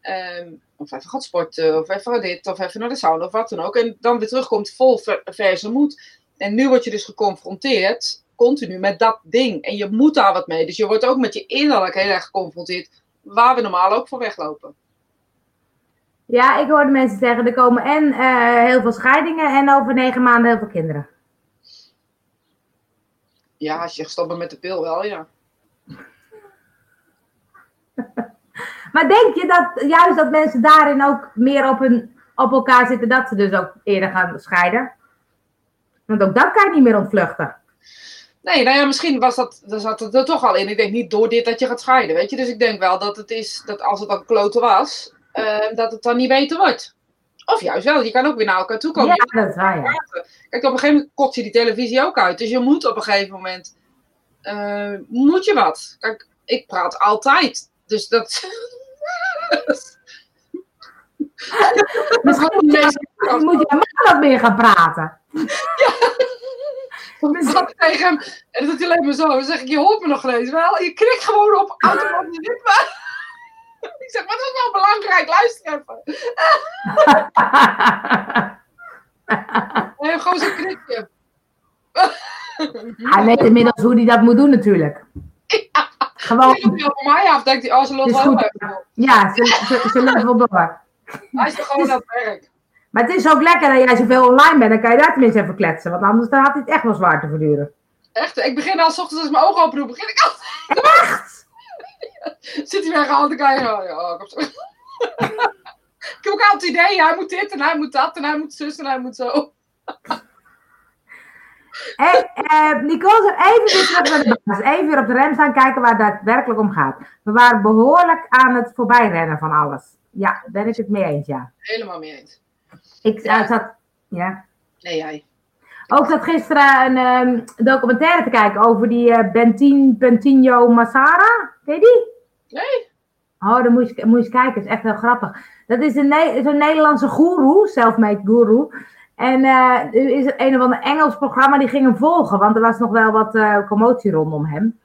Um, of even gaat sporten, of even dit, of even naar de sauna, of wat dan ook. En dan weer terugkomt vol verse moed. En nu word je dus geconfronteerd, continu, met dat ding. En je moet daar wat mee. Dus je wordt ook met je innerlijk heel erg geconfronteerd, waar we normaal ook voor weglopen. Ja, ik hoorde mensen zeggen, er komen en uh, heel veel scheidingen en over negen maanden heel veel kinderen. Ja, als je gestopt met de pil wel, ja. Maar denk je dat juist dat mensen daarin ook meer op, hun, op elkaar zitten, dat ze dus ook eerder gaan scheiden? Want ook dat kan je niet meer ontvluchten. Nee, nou ja, misschien was dat, zat het er toch al in. Ik denk niet door dit dat je gaat scheiden, weet je. Dus ik denk wel dat het is, dat als het dan kloten was, uh, dat het dan niet beter wordt. Of juist wel, je kan ook weer naar elkaar toe komen. Ja, dat is waar, ja. Kijk, op een gegeven moment kost je die televisie ook uit. Dus je moet op een gegeven moment, uh, moet je wat. Kijk, ik praat altijd. Dus dat, Misschien moet je, je wat meer gaan praten. Ja. Dan zat ik tegen hem en dat doet hij alleen maar zo. Dan zeg ik, je hoort me nog eens wel. Je krikt gewoon op automatisch ritme. Ik zeg, maar dat is wel belangrijk. Luister even. Hij heeft gewoon zo'n krikje. Hij weet inmiddels hoe hij dat moet doen natuurlijk. Ja. Gewoon. Hij op mij af, denkt hij, oh, ze loopt wel Ja, ze, ze, ze loopt wel door. Hij is toch gewoon aan het werk. Maar het is ook lekker dat jij zoveel online bent, dan kan je daar tenminste even kletsen. Want anders dan had hij het echt wel zwaar te verduren. Echt? Ik begin al s ochtends als mijn ogen open doe, begin ik al. Echt? Zit hij weer gehaald te kijken? Ja, ik heb zo. ik heb ook altijd het idee, hij moet dit en hij moet dat en hij moet zus en hij moet zo. Hey, uh, Nicole, even weer terug naar de basis. Even weer op de rem staan kijken waar het werkelijk om gaat. We waren behoorlijk aan het voorbijrennen van alles. Ja, daar ben ik het mee eens, ja. Helemaal mee eens. Ik ja. zat, ja. Nee, jij. Ook zat gisteren een um, documentaire te kijken over die uh, Bentin, Bentinho Massara. Ken je die? Nee. Oh, dan moet je, moet je kijken. Het is echt heel grappig. Dat is een, zo'n Nederlandse guru, self-made guru. En uh, er is een of ander Engels programma die ging hem volgen, want er was nog wel wat uh, commotie rondom hem.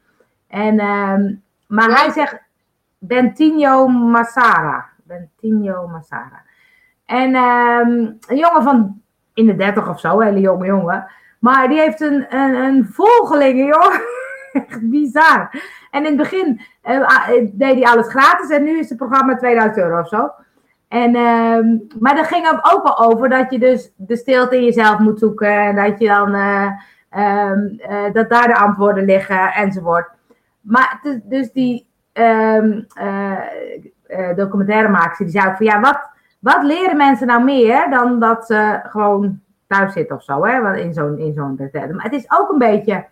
En, uh, maar hij zegt Bentinho Massara. Bentinho Massara. En um, een jongen van in de dertig of zo, hele jonge jongen. Maar die heeft een, een, een volgeling, joh. Echt bizar. En in het begin uh, deed hij alles gratis en nu is het programma 2000 euro of zo. En, ehm, maar dat ging ook, ook wel over dat je dus de stilte in jezelf moet zoeken. En dat je dan eh, ehm, eh, dat daar de antwoorden liggen enzovoort. Maar dus, die um, uh, documentairemaker die zei van ja, wat, wat leren mensen nou meer dan dat ze gewoon thuis zitten of zo, hè? In zo'n in zo'n Maar het is ook een beetje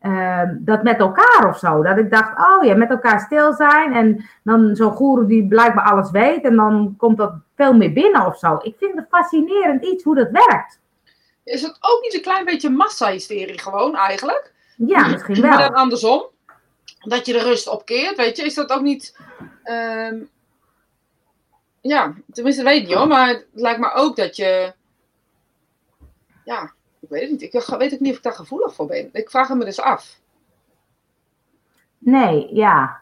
Ehm, dat met elkaar of zo. Dat ik dacht, oh ja, met elkaar stil zijn. En dan zo'n goeroe die blijkbaar alles weet. En dan komt dat veel meer binnen of zo. Ik vind het fascinerend iets hoe dat werkt. Is het ook niet een klein beetje massa-hysterie gewoon eigenlijk? Ja, misschien wel. Maar dan andersom. Dat je de rust opkeert, weet je. Is dat ook niet... Ehm, ja, tenminste weet ik niet hoor. Maar het lijkt me ook dat je... Ja, weet het niet. Ik weet ook niet of ik daar gevoelig voor ben. Ik vraag me dus af. Nee, ja.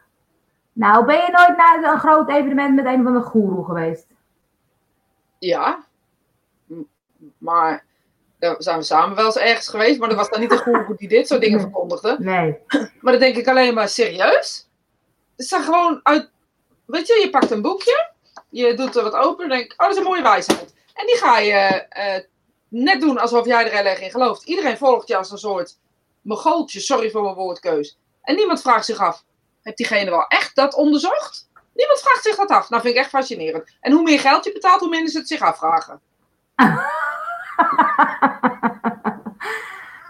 Nou, ben je nooit naar een groot evenement met een van de goeroe geweest? Ja. Maar daar zijn we samen wel eens ergens geweest. Maar er was dan niet een goeroe die dit soort dingen verkondigde. Nee. Maar dan denk ik alleen maar serieus. Het is gewoon uit... Weet je, je pakt een boekje. Je doet er wat open en denk oh, dat is een mooie wijsheid. En die ga je uh, net doen alsof jij er heel erg in gelooft. Iedereen volgt je als een soort mogoltje, sorry voor mijn woordkeus. En niemand vraagt zich af, heeft diegene wel echt dat onderzocht? Niemand vraagt zich dat af. Nou, vind ik echt fascinerend. En hoe meer geld je betaalt, hoe minder ze het zich afvragen.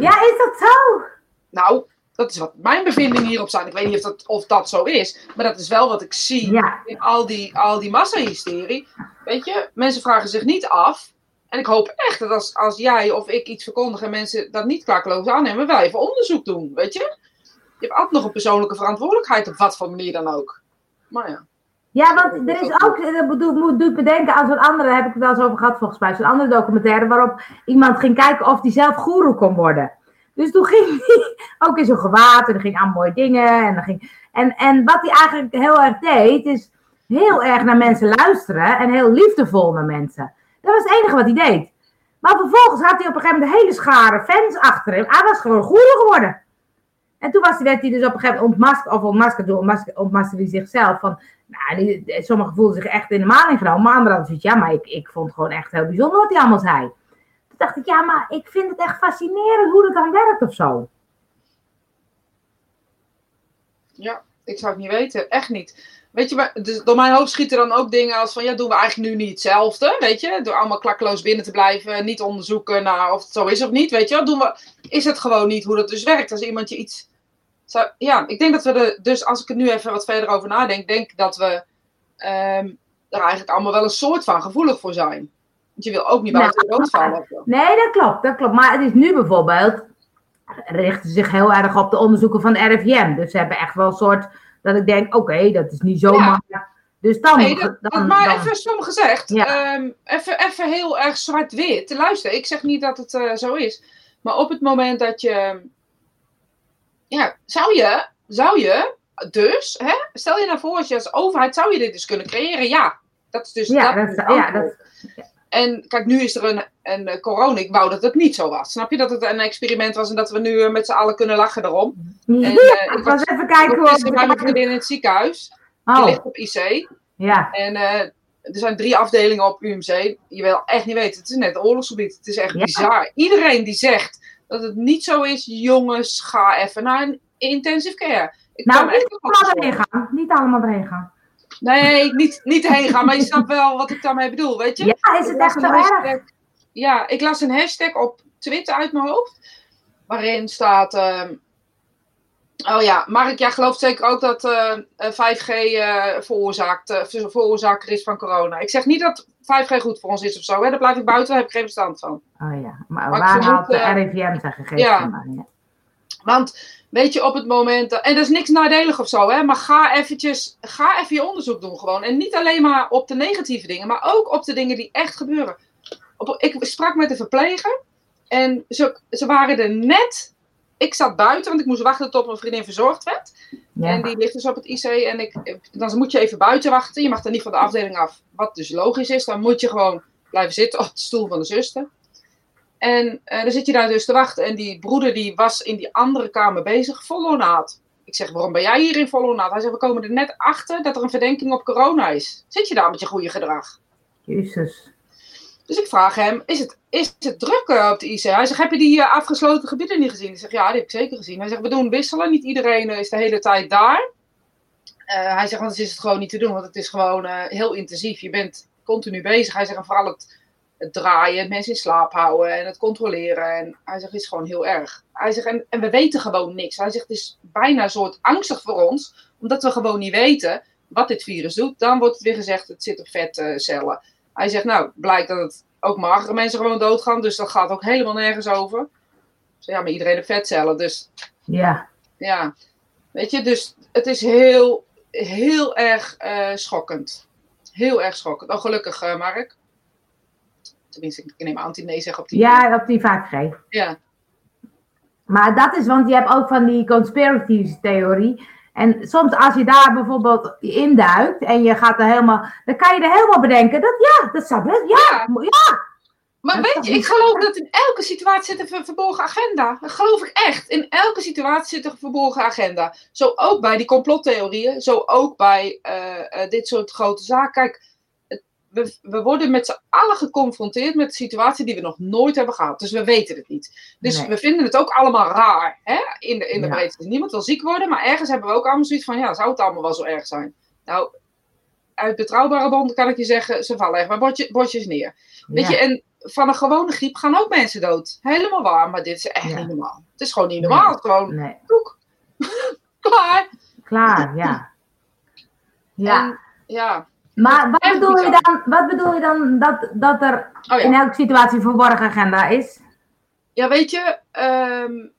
ja, is dat zo? Nou, dat is wat mijn bevindingen hierop zijn. Ik weet niet of dat, of dat zo is, maar dat is wel wat ik zie in al die, al die massahysterie. Weet je, mensen vragen zich niet af en ik hoop echt dat als, als jij of ik iets verkondigen en mensen dat niet klakkeloos aannemen, wel even onderzoek doen, weet je? Je hebt altijd nog een persoonlijke verantwoordelijkheid op wat voor manier dan ook. Maar ja. Ja, want er is ook, dat doet, doet bedenken aan zo'n andere, heb ik het wel eens over gehad volgens mij, zo'n andere documentaire waarop iemand ging kijken of hij zelf goeroe kon worden. Dus toen ging hij ook in zo'n gewaad en er ging aan mooie dingen. En, dan ging, en, en wat hij eigenlijk heel erg deed, is heel erg naar mensen luisteren en heel liefdevol naar mensen. Dat was het enige wat hij deed. Maar vervolgens had hij op een gegeven moment de hele schare fans achter hem. Hij was gewoon goede geworden. En toen was, werd hij dus op een gegeven moment ontmaskerd, of ontmaskerd, ontmaskerde hij zichzelf. Van, nou, sommigen voelden zich echt in de maling genomen, maar anderen hadden ja, maar ik, ik vond het gewoon echt heel bijzonder wat hij allemaal zei. Toen dacht ik, ja, maar ik vind het echt fascinerend hoe dat dan werkt of zo. Ja, ik zou het niet weten, echt niet. Weet je, maar, dus door mijn hoofd schieten dan ook dingen als van, ja, doen we eigenlijk nu niet hetzelfde, weet je? Door allemaal klakkeloos binnen te blijven, niet onderzoeken naar of het zo is of niet, weet je Doen we, is het gewoon niet hoe dat dus werkt. Als iemand je iets... Zou, ja, ik denk dat we er, dus als ik er nu even wat verder over nadenk, denk dat we um, er eigenlijk allemaal wel een soort van gevoelig voor zijn. Want je wil ook niet buiten de dood vallen. Nee, dat klopt, dat klopt. Maar het is nu bijvoorbeeld, richten zich heel erg op de onderzoeken van de RIVM. Dus ze hebben echt wel een soort dat ik denk, oké, dat is niet zomaar. Ja. Dus dan, nee, dat, dan, maar dan, even stom gezegd, ehm, even, even heel erg zwart-wit. Luister, ik zeg niet dat het uh, zo is. Maar op het moment dat je. Ja, zou je, zou je dus, hè, stel je nou voor, als je als overheid zou je dit dus kunnen creëren? Ja, dat is dus. Ja, dat, dat, ja, dat, en kijk, nu is er een, een eh, corona. Ik wou dat het niet zo was. Snap je dat het een experiment was en dat we nu eh, met z'n allen kunnen lachen erom? En, uh, ik was even kijken bij mijn vriendin in het ziekenhuis. Die oh. ligt op IC. Ja. En uh, er zijn drie afdelingen op UMC. Je wil echt niet weten. Het is net oorlogsgebied. Het is echt bizar. Iedereen die zegt dat het niet zo is, jongens, ga even naar een intensive care. Ik nou, niet allemaal erheen gaan. Niet allemaal erheen gaan. Nee, niet, niet heen gaan, maar je snapt wel wat ik daarmee bedoel, weet je? Ja, is het echt zo erg? Ja, ik las een hashtag op Twitter uit mijn hoofd, waarin staat... Uh, oh ja, Mark, jij gelooft zeker ook dat uh, 5G uh, veroorzaakt, veroorzaker is van corona. Ik zeg niet dat 5G goed voor ons is of zo, hè? daar blijf ik buiten, daar heb ik geen verstand van. Oh ja, maar, maar waar haalt de RIVM zijn gegevens ja. van? Ja. Want Weet je, op het moment. en dat is niks nadelig of zo, hè? Maar ga eventjes. Ga even je onderzoek doen gewoon. En niet alleen maar op de negatieve dingen, maar ook op de dingen die echt gebeuren. Op, ik sprak met de verpleger. En ze, ze waren er net. Ik zat buiten, want ik moest wachten tot mijn vriendin verzorgd werd. En die ligt dus op het IC. En ik, dan moet je even buiten wachten. Je mag er niet van de afdeling af. Wat dus logisch is. Dan moet je gewoon blijven zitten op de stoel van de zuster. En uh, dan zit je daar dus te wachten. En die broeder die was in die andere kamer bezig, vol ornaat. Ik zeg, waarom ben jij hier in vol ornaat? Hij zegt, we komen er net achter dat er een verdenking op corona is. Zit je daar met je goede gedrag? Jezus. Dus ik vraag hem, is het, is het druk eh, op de IC? Hij zegt, heb je die uh, afgesloten gebieden niet gezien? Ik zeg, ja, die heb ik zeker gezien. Hij zegt, we doen wisselen, niet iedereen is de hele tijd daar. Uh, hij zegt, anders is het gewoon niet te doen, want het is gewoon heel intensief. Je bent continu bezig. Hij zegt, en vooral het, het draaien, mensen in slaap houden en het controleren. En hij zegt, het is gewoon heel erg. Hij zegt, en, en we weten gewoon niks. Hij zegt, het is bijna een soort angstig voor ons, omdat we gewoon niet weten wat dit virus doet. Dan wordt het weer gezegd, het zit op vetcellen. Hij zegt, nou, blijkt dat het ook magere mensen gewoon doodgaan, dus dat gaat ook helemaal nergens over. Dus ja, maar iedereen heeft vetcellen, dus... Ja. Ja, weet je, dus het is heel, heel erg uh, schokkend. Heel erg schokkend. Oh, gelukkig, uh, Mark. Tenminste, ik neem aan dat nee op die... Ja, op die vaak geeft. Ja. Maar dat is, want je hebt ook van die conspiracy theorie en soms als je daar bijvoorbeeld induikt en je gaat er helemaal, dan kan je er helemaal bedenken dat ja, dat zou best, ja, ja. ja. Maar weet je, ik geloof dat in elke situatie zit een verborgen agenda. Dat geloof ik echt. In elke situatie zit een verborgen agenda. Zo ook bij die complottheorieën, zo ook bij uh, uh, dit soort grote zaken. Kijk, we, we worden met z'n allen geconfronteerd met een situatie die we nog nooit hebben gehad. Dus we weten het niet. Dus we vinden het ook allemaal raar. Hè? In de, in de ja. breedte. Dus niemand wil ziek worden, maar ergens hebben we ook allemaal zoiets van: ja, zou het allemaal wel zo erg zijn? Nou, uit betrouwbare banden kan ik je zeggen: ze vallen echt maar bordje, bordjes neer. Weet je, en van een gewone griep gaan ook mensen dood. Helemaal waar, maar dit is echt niet normaal. Het is gewoon niet normaal. Nee. Gewoon, nee. Klaar. Klaar, ja. Ja. En, ja. Maar wat bedoel, je dan, wat bedoel je dan dat, dat er oh, ja. in elke situatie een verborgen agenda is? Ja, weet je, um,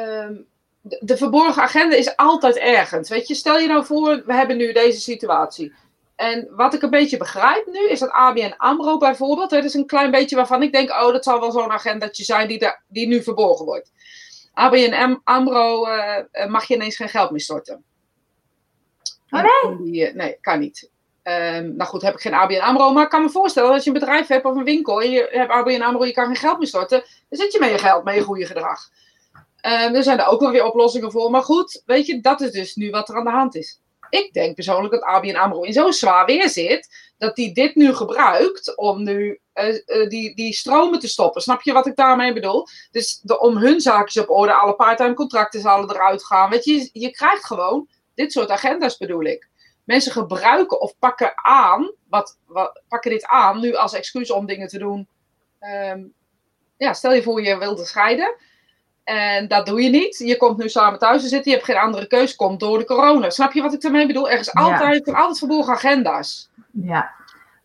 um, de, de, verborgen agenda is altijd ergens. Weet je, stel je nou voor, we hebben nu deze situatie. En wat ik een beetje begrijp nu, is dat ABN AMRO bijvoorbeeld, dat is een klein beetje waarvan ik denk, oh, dat zal wel zo'n agendaatje zijn die, die nu verborgen wordt. ABN AMRO uh, mag je ineens geen geld meer storten. Oh, nee? Die, nee, kan niet. Um, nou goed, heb ik geen ABN AMRO, maar ik kan me voorstellen dat als je een bedrijf hebt of een winkel en je hebt ABN AMRO, je kan geen geld meer storten, dan zit je met je geld, met je goede gedrag. Um, er zijn er ook wel weer oplossingen voor, maar goed, weet je, dat is dus nu wat er aan de hand is. Ik denk persoonlijk dat ABN AMRO in zo'n zwaar weer zit, dat die dit nu gebruikt om nu uh, uh, die, die stromen te stoppen. Snap je wat ik daarmee bedoel? Dus de, om hun zaakjes op orde, alle parttime contracten zullen eruit gaan. Weet je, je krijgt gewoon dit soort agenda's bedoel ik mensen gebruiken of pakken aan, wat, wat, pakken dit aan nu als excuus om dingen te doen. Um, ja, stel je voor je wilde scheiden. En dat doe je niet. Je komt nu samen thuis te zitten. Je hebt geen andere keus. Komt door de corona. Snap je wat ik daarmee bedoel? Er is altijd, ja. altijd verborgen agenda's. Ja.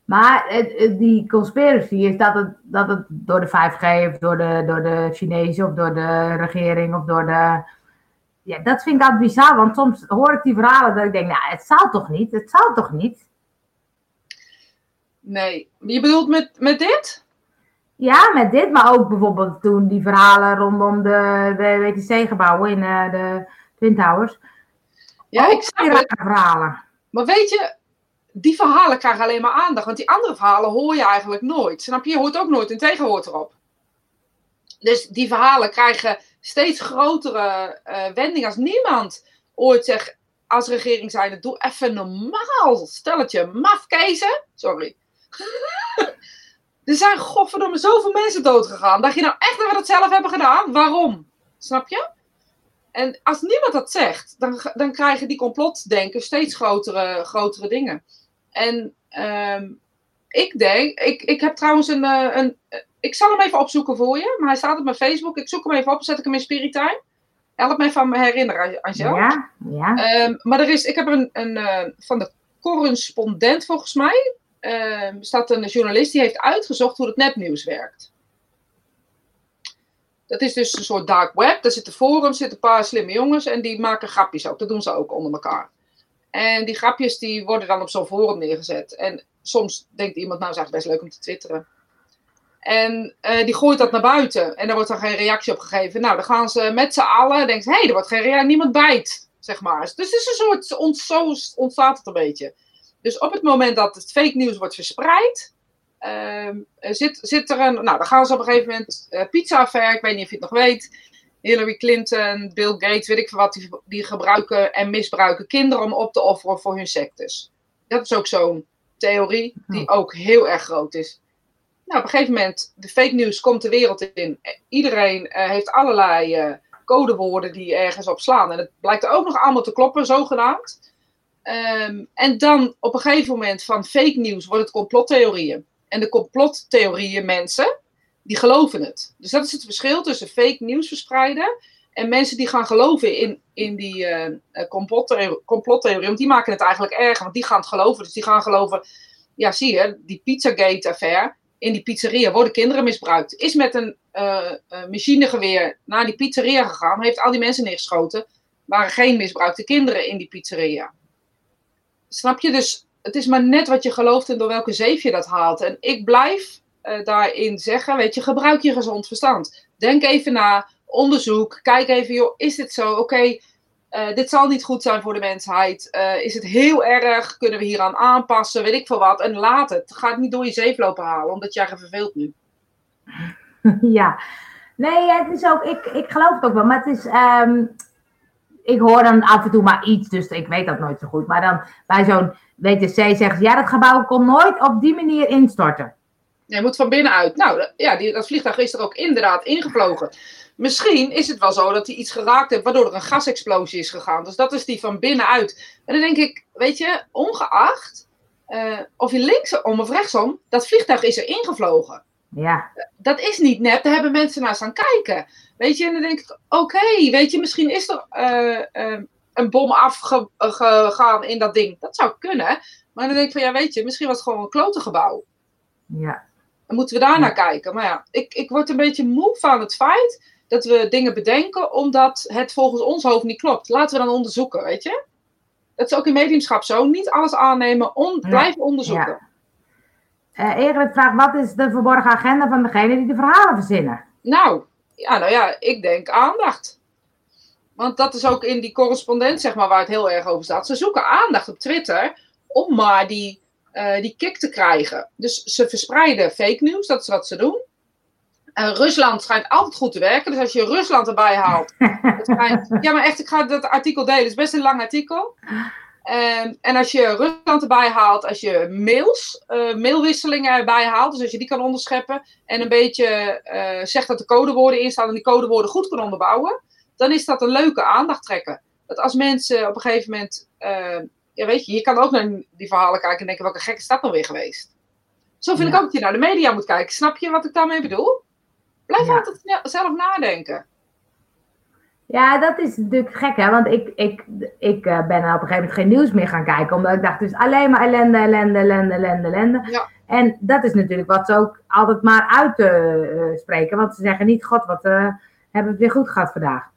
Maar het, die conspiracy is dat het, dat het door de 5G of door de, door de Chinezen of door de regering of door de ja, dat vind ik altijd bizar, want soms hoor ik die verhalen dat ik denk, nou, het zal toch niet? Het zal toch niet? Nee, je bedoelt met, met dit? Ja, met dit, maar ook bijvoorbeeld toen die verhalen rondom de, de WTC-gebouwen in uh, de Twin Towers. Ja, ook ik snap het. verhalen. Maar weet je, die verhalen krijgen alleen maar aandacht, want die andere verhalen hoor je eigenlijk nooit. Snap je? Je hoort ook nooit een tegenwoord erop. Dus die verhalen krijgen steeds grotere uh, wending als niemand ooit zegt als regering zijn, doe even normaal. Stelletje mafkezen. Sorry. er zijn godverdomme zoveel mensen doodgegaan. Dat je nou echt dat we dat zelf hebben gedaan? Waarom? Snap je? En als niemand dat zegt, dan, dan krijgen die complotdenken steeds grotere, grotere dingen. En um, ik denk, ik, ik heb trouwens een, eh, een, ik zal hem even opzoeken voor je, maar hij staat op mijn Facebook. Ik zoek hem even op, zet ik hem in Spiritime. Help me even aan me herinneren, Angel. Ja, ja. Um, maar er is, ik heb een, een uh, van de correspondent volgens mij, uh, staat een journalist die heeft uitgezocht hoe het nepnieuws werkt. Dat is dus een soort dark web. Daar zitten forums, zitten een paar slimme jongens en die maken grapjes ook. Dat doen ze ook onder elkaar. En die grapjes die worden dan op zo'n forum neergezet. En soms denkt iemand, nou is eigenlijk best leuk om te twitteren. En uh, die gooit dat naar buiten. En daar wordt dan geen reactie op gegeven. Nou, dan gaan ze met z'n allen. Denken hé, hey, er wordt geen reactie. Niemand bijt, zeg maar. Dus het is een soort. Ont, zo ontstaat het een beetje. Dus op het moment dat het fake nieuws wordt verspreid. Uh, zit, zit er een. Nou, dan gaan ze op een gegeven moment. Uh, pizza affair, ik weet niet of je het nog weet. Hillary Clinton, Bill Gates, weet ik veel wat. Die, die gebruiken en misbruiken kinderen om op te offeren voor hun sectes. Dat is ook zo'n theorie die ook heel erg groot is. Nou, op een gegeven moment, de fake news komt de wereld in. Iedereen uh, heeft allerlei uh, codewoorden die ergens op slaan. En het blijkt ook nog allemaal te kloppen, zogenaamd. Um, en dan op een gegeven moment van fake news wordt het complottheorieën. En de complottheorieën mensen, die geloven het. Dus dat is het verschil tussen fake news verspreiden en mensen die gaan geloven in, in die uh, complottheorie, want die maken het eigenlijk erger, want die gaan het geloven. Dus die gaan geloven, ja zie je, die Pizzagate-affaire, in die pizzeria worden kinderen misbruikt. Is met een uh, machinegeweer naar die pizzeria gegaan, heeft al die mensen neergeschoten, waren geen misbruikte kinderen in die pizzeria. Snap je? Dus het is maar net wat je gelooft en door welke zeef je dat haalt. En ik blijf uh, daarin zeggen, weet je, gebruik je gezond verstand. Denk even na, onderzoek, kijk even, joh, is dit zo? Oké, uh, dit zal niet goed zijn voor de mensheid. Uh, is het heel erg? Kunnen we hieraan aanpassen? Weet ik veel wat. En laat het. Ga het niet door je zeef lopen halen, omdat jij verveelt nu. Ja, nee, het is ook, ik, ik geloof het ook wel, maar het is, um, ik hoor dan af en toe maar iets, dus ik weet dat nooit zo goed. Maar dan bij zo'n WTC zeggen ze, ja, dat gebouw kon nooit op die manier instorten. Je moet van binnenuit. Nou, ja, die, dat vliegtuig is er ook inderdaad ingevlogen. Misschien is het wel zo dat hij iets geraakt heeft waardoor er een gasexplosie is gegaan. Dus dat is die van binnenuit. En dan denk ik, weet je, ongeacht uh, of je linksom of rechtsom, dat vliegtuig is er ingevlogen. Ja. Dat is niet nep, daar hebben mensen naar staan kijken. Weet je, en dan denk ik, oké, okay, weet je, misschien is er uh, uh, een bom afgegaan in dat ding. Dat zou kunnen. Maar dan denk ik van, ja, weet je, misschien was het gewoon een klotengebouw. Ja. Dan moeten we daar naar kijken. Maar ja, ik, ik word een beetje moe van het feit dat we dingen bedenken omdat het volgens ons hoofd niet klopt. Laten we dan onderzoeken, weet je? Dat is ook in mediumschap zo. Niet alles aannemen, on, blijven onderzoeken. Ja. Uh, vraagt, wat is de verborgen agenda van degene die de verhalen verzinnen? Nou, ja, nou ja, ik denk aandacht. Want dat is ook in die correspondent, zeg maar, waar het heel erg over staat. Ze zoeken aandacht op Twitter om maar die, uh, die kick te krijgen. Dus ze verspreiden fake news, dat is wat ze doen. Rusland schijnt altijd goed te werken. Dus als je Rusland erbij haalt. schijnt, ja, maar echt, ik ga dat artikel delen. Het is best een lang artikel. Um, en als je Rusland erbij haalt, als je mails, uh, mailwisselingen erbij haalt, dus als je die kan onderscheppen en een beetje uh, zegt dat de codewoorden in staan en die codewoorden goed kan onderbouwen, dan is dat een leuke aandachttrekker. Dat als mensen op een gegeven moment, uh, ja weet je, je kan ook naar die verhalen kijken en denken, welke gekke stad nou weer geweest. Zo vind ja. ik ook dat je naar de media moet kijken. Snap je wat ik daarmee bedoel? Blijf ja. altijd zelf nadenken. Ja, dat is natuurlijk gek, hè? Want ik, ik, ik uh, ben op een gegeven moment geen nieuws meer gaan kijken. Omdat ik dacht, is alleen maar ellende, ellende, ellende, ellende, ellende. Ja. En dat is natuurlijk wat ze ook altijd maar uitspreken. Uh, want ze zeggen niet, god, wat uh, hebben we het weer goed gehad vandaag.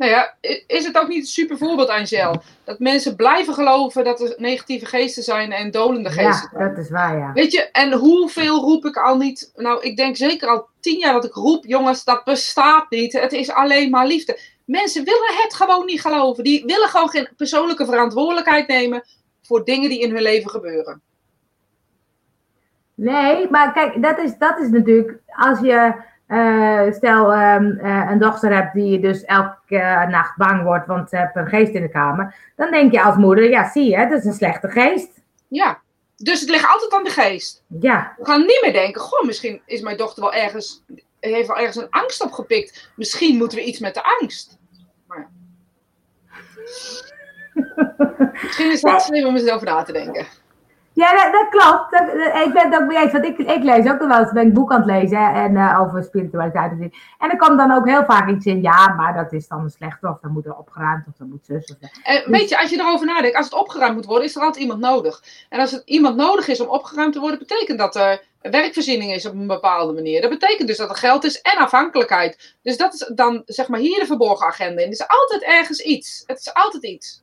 Nou ja, is het ook niet een super voorbeeld, Angel? Dat mensen blijven geloven dat er negatieve geesten zijn en dolende geesten ja, dat is waar, ja. Weet je, en hoeveel roep ik al niet? Nou, ik denk zeker al tien jaar dat ik roep, jongens, dat bestaat niet. Het is alleen maar liefde. Mensen willen het gewoon niet geloven. Die willen gewoon geen persoonlijke verantwoordelijkheid nemen voor dingen die in hun leven gebeuren. Nee, maar kijk, dat is, dat is natuurlijk als je uh, stel um, uh, een dochter hebt die dus elke uh, nacht bang wordt, want ze heeft een geest in de kamer. Dan denk je als moeder, ja zie je, dat is een slechte geest. Ja, dus het ligt altijd aan de geest. Ja. We gaan niet meer denken, goh, misschien is mijn dochter wel ergens, heeft wel ergens een angst opgepikt. Misschien moeten we iets met de angst. Maar ja. misschien is het slim om eens over na te denken. Ja, dat, dat klopt. Dat, dat, ik ben het ook mee eens. Want ik, ik lees ook wel eens, ben ik boek aan het lezen en, uh, over spiritualiteit. En, en er komt dan ook heel vaak iets in, ja, maar dat is dan slecht, of dan moet er opgeruimd, of dan moet zus. Of, en, dus, weet je, als je erover nadenkt, als het opgeruimd moet worden, is er altijd iemand nodig. En als het iemand nodig is om opgeruimd te worden, betekent dat er werkvoorziening is op een bepaalde manier. Dat betekent dus dat er geld is en afhankelijkheid. Dus dat is dan, zeg maar, hier de verborgen agenda in. Er is altijd ergens iets. Het is altijd iets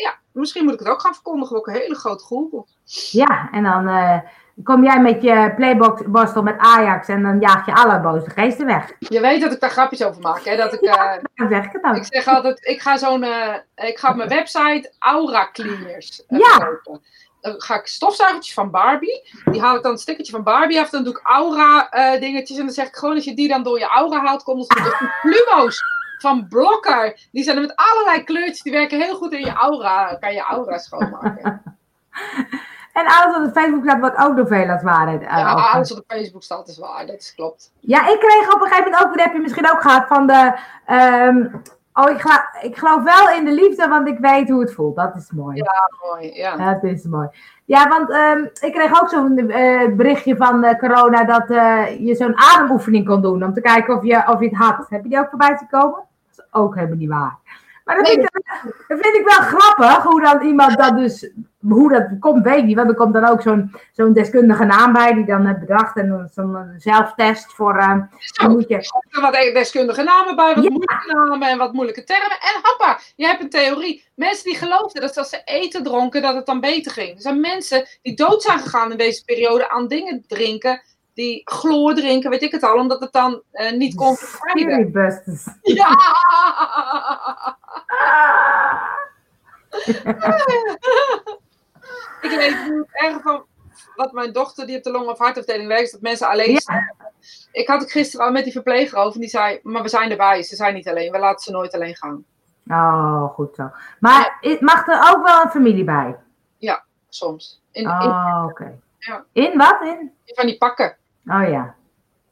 ja, misschien moet ik het ook gaan verkondigen. Ook een hele grote groep. Ja, en dan uh, kom jij met je playbox-borstel met Ajax en dan jaag je alle boze geesten weg. Je weet dat ik daar grapjes over maak, hè? Dat ik, ja, uh, zeg ik, het dan. ik zeg altijd, ik ga zo'n, uh, ik ga op mijn website Aura Cleaners ja. kopen. Dan ga ik stofzuigertjes van Barbie. Die haal ik dan een stickertje van Barbie af. Dan doe ik aura dingetjes. En dan zeg ik gewoon, als je die dan door je aura haalt, komt er dus plumo's van Blokker. Die zijn er met allerlei kleurtjes. Die werken heel goed in je aura. Kan je aura schoonmaken. En alles wat op Facebook staat, wordt ook door veel als waarheid. Uh, ja, alles wat op Facebook staat is waar, dat is klopt. Ja, ik kreeg op een gegeven moment ook, dat heb je misschien ook gehad, van de... Um, oh, ik, ik geloof wel in de liefde, want ik weet hoe het voelt. Dat is mooi. Ja, mooi, ja. Dat is mooi. Ja, want um, ik kreeg ook zo'n uh, berichtje van uh, corona dat je zo'n ademoefening kon doen om te kijken of je, of je het had. Heb je die ook voorbij te komen? Ook helemaal niet waar. Maar dat, vind, ik, dat vind ik wel grappig, hoe dan iemand dat dus, hoe dat komt, weet ik niet. Want er komt dan ook zo'n zo'n deskundige naam bij, die dan heeft bedacht. En zo'n zelftest voor, uh, Zo, moet je... Er wat deskundige namen bij, wat ja. moeilijke namen en wat moeilijke termen. En hoppa, je hebt een theorie. Mensen die geloofden dat als ze eten dronken, dat het dan beter ging. Er zijn mensen die dood zijn gegaan in deze periode aan dingen drinken die chloor drinken, weet ik het al, omdat het dan uh, niet kon verkrijgen. Ja! ik weet niet erg van wat mijn dochter, die op de long- of hartafdeling werkt, dat mensen alleen ja. Ik had het gisteren al met die verpleger over en die zei, maar we zijn erbij, ze zijn niet alleen, we laten ze nooit alleen gaan. Oh, goed zo. Maar ja. mag er ook wel een familie bij? Ja, soms. In, oh, oké. Okay. Ja. In wat? In? Van die pakken. Oh ja.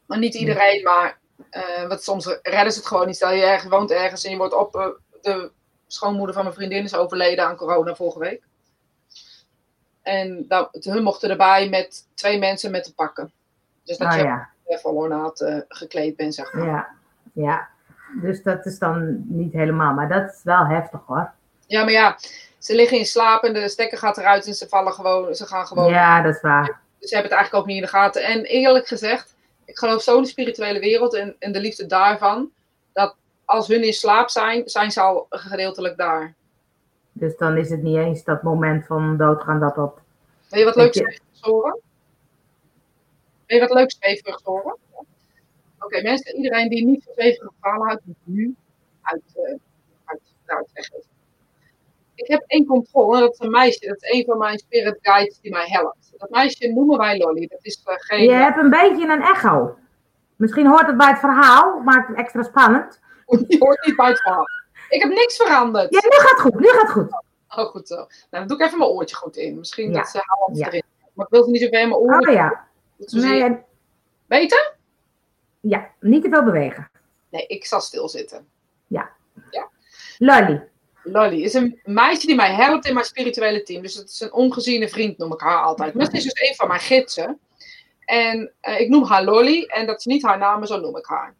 Maar niet iedereen, maar uh, wat soms redden ze het gewoon niet. Stel je ergens, woont ergens en je wordt op. Uh, de schoonmoeder van mijn vriendin is overleden aan corona vorige week. En dat, hun mochten erbij met twee mensen met te pakken. Dus dat oh, je ja. vol ornaat uh, gekleed bent, zeg maar. Ja, ja. Dus dat is dan niet helemaal. Maar dat is wel heftig hoor. Ja, maar ja, ze liggen in slaap en de stekker gaat eruit en ze vallen gewoon. Ze gaan gewoon. Ja, dat is waar. Dus ze hebben het eigenlijk ook niet in de gaten. En eerlijk gezegd, ik geloof zo in de spirituele wereld en, en de liefde daarvan, dat als hun in slaap zijn, zijn ze al gedeeltelijk daar. Dus dan is het niet eens dat moment van doodgaan dat dat... Wil je wat leuks je... horen? Wil je wat leuks zweverig horen? Oké, okay, mensen, iedereen die niet zo zweverige verhalen houdt, moet nu uit, uh, uit, ik heb één controle en dat is een meisje. Dat is een van mijn spirit guides die mij helpt. Dat meisje noemen wij Lolly. Dat is uh, geen... Je hebt een beetje een echo. Misschien hoort het bij het verhaal, maakt het extra spannend. Je hoort niet bij het verhaal. Ik heb niks veranderd. Ja, nu gaat het goed. Nu gaat goed. Oh, goed zo. Nou, dan doe ik even mijn oortje goed in. Misschien ja. dat ze haalt ja. erin. Maar ik wil ze niet zo ver in mijn oren. Oh ja. Nee, Beter? Ja, niet te veel bewegen. Nee, ik zal stilzitten. Ja. ja. Lolly. Lolly is een meisje die mij helpt in mijn spirituele team. Dus het is een ongeziene vriend, noem ik haar altijd. Maar het is dus een van mijn gidsen. En uh, ik noem haar Lolly. En dat is niet haar naam, maar zo noem ik haar.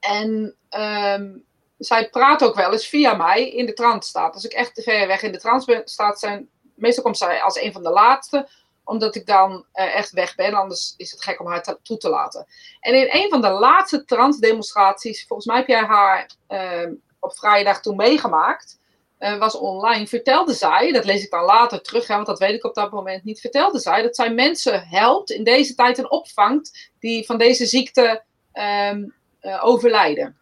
En um, zij praat ook wel eens via mij in de trance staat. Als ik echt ver weg in de trance staat zijn, meestal komt zij als een van de laatste, omdat ik dan uh, echt weg ben. Anders is het gek om haar toe te laten. En in een van de laatste trance demonstraties, volgens mij heb jij haar uh, op vrijdag toen meegemaakt, uh, was online, vertelde zij, dat lees ik dan later terug, hè, want dat weet ik op dat moment niet, vertelde zij dat zij mensen helpt in deze tijd en opvangt die van deze ziekte um, overlijden.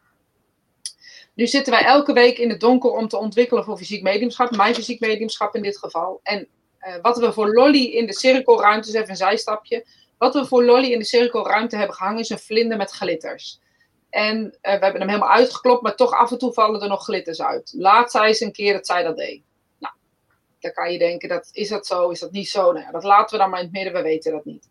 Nu zitten wij elke week in het donker om te ontwikkelen voor fysiek mediumschap, mijn fysiek mediumschap in dit geval. En uh, wat we voor Lolly in de cirkelruimte, even een zijstapje, wat we voor Lolly in de cirkelruimte hebben gehangen is een vlinder met glitters. En uh, we hebben hem helemaal uitgeklopt, maar toch af en toe vallen er nog glitters uit. Laat zij eens een keer dat zij dat deed. Nou, dan kan je denken, dat, is dat zo, is dat niet zo? Nou ja, dat laten we dan maar in het midden, we weten dat niet.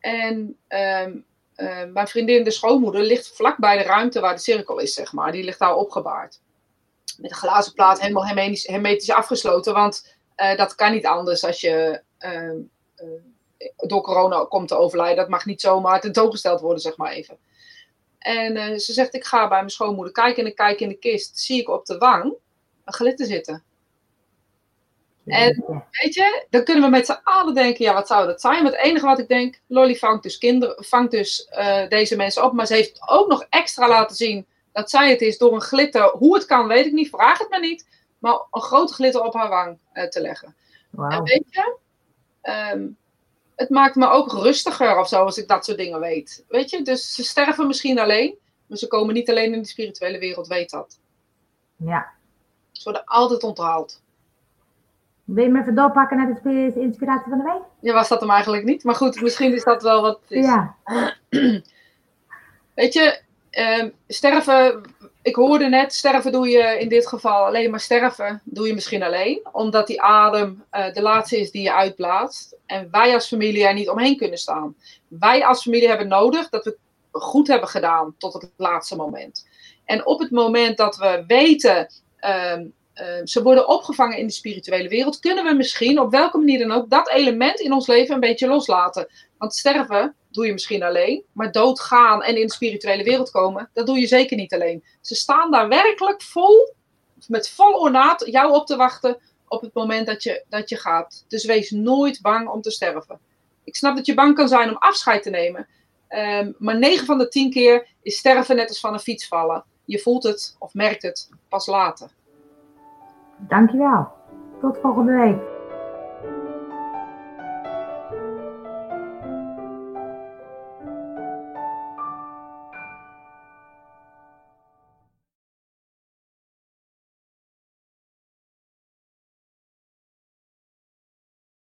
En um, uh, mijn vriendin, de schoonmoeder, ligt vlak bij de ruimte waar de cirkel is, zeg maar. Die ligt daar opgebaard. Met een glazen plaat, helemaal hermetisch, hermetisch afgesloten, want uh, dat kan niet anders als je door corona komt te overlijden. Dat mag niet zomaar tentoongesteld worden, zeg maar even. En uh, ze zegt, ik ga bij mijn schoonmoeder kijken en ik kijk in de kist. Zie ik op de wang een glitter zitten. En weet je, dan kunnen we met z'n allen denken, ja, wat zou dat zijn? Maar het enige wat ik denk, Lolly vangt dus, kinderen, vangt dus uh, deze mensen op. Maar ze heeft ook nog extra laten zien dat zij het is door een glitter. Hoe het kan, weet ik niet, vraag het me niet. Maar een grote glitter op haar wang uh, te leggen. Wow. En weet je, um, het maakt me ook rustiger of zo als ik dat soort dingen weet. Weet je, dus ze sterven misschien alleen, maar ze komen niet alleen in de spirituele wereld, weet dat. Ja. Ze worden altijd onthaald. Wil je me even doorpakken naar de inspiratie van de week? Ja, was dat hem eigenlijk niet. Maar goed, misschien is dat wel wat is. Ja. Weet je, uh, sterven... ik hoorde net, sterven doe je in dit geval alleen maar sterven, doe je misschien alleen. Omdat die adem uh, de laatste is die je uitblaast. En wij als familie er niet omheen kunnen staan. Wij als familie hebben nodig dat we goed hebben gedaan tot het laatste moment. En op het moment dat we weten, uh, uh, ze worden opgevangen in de spirituele wereld, kunnen we misschien op welke manier dan ook dat element in ons leven een beetje loslaten. Want sterven doe je misschien alleen, maar doodgaan en in de spirituele wereld komen, dat doe je zeker niet alleen. Ze staan daar werkelijk vol, met vol ornaat, jou op te wachten op het moment dat je, dat je gaat. Dus wees nooit bang om te sterven. Ik snap dat je bang kan zijn om afscheid te nemen, um, maar 9 van de 10 keer is sterven net als van een fiets vallen. Je voelt het of merkt het pas later. Dankjewel. Tot volgende week.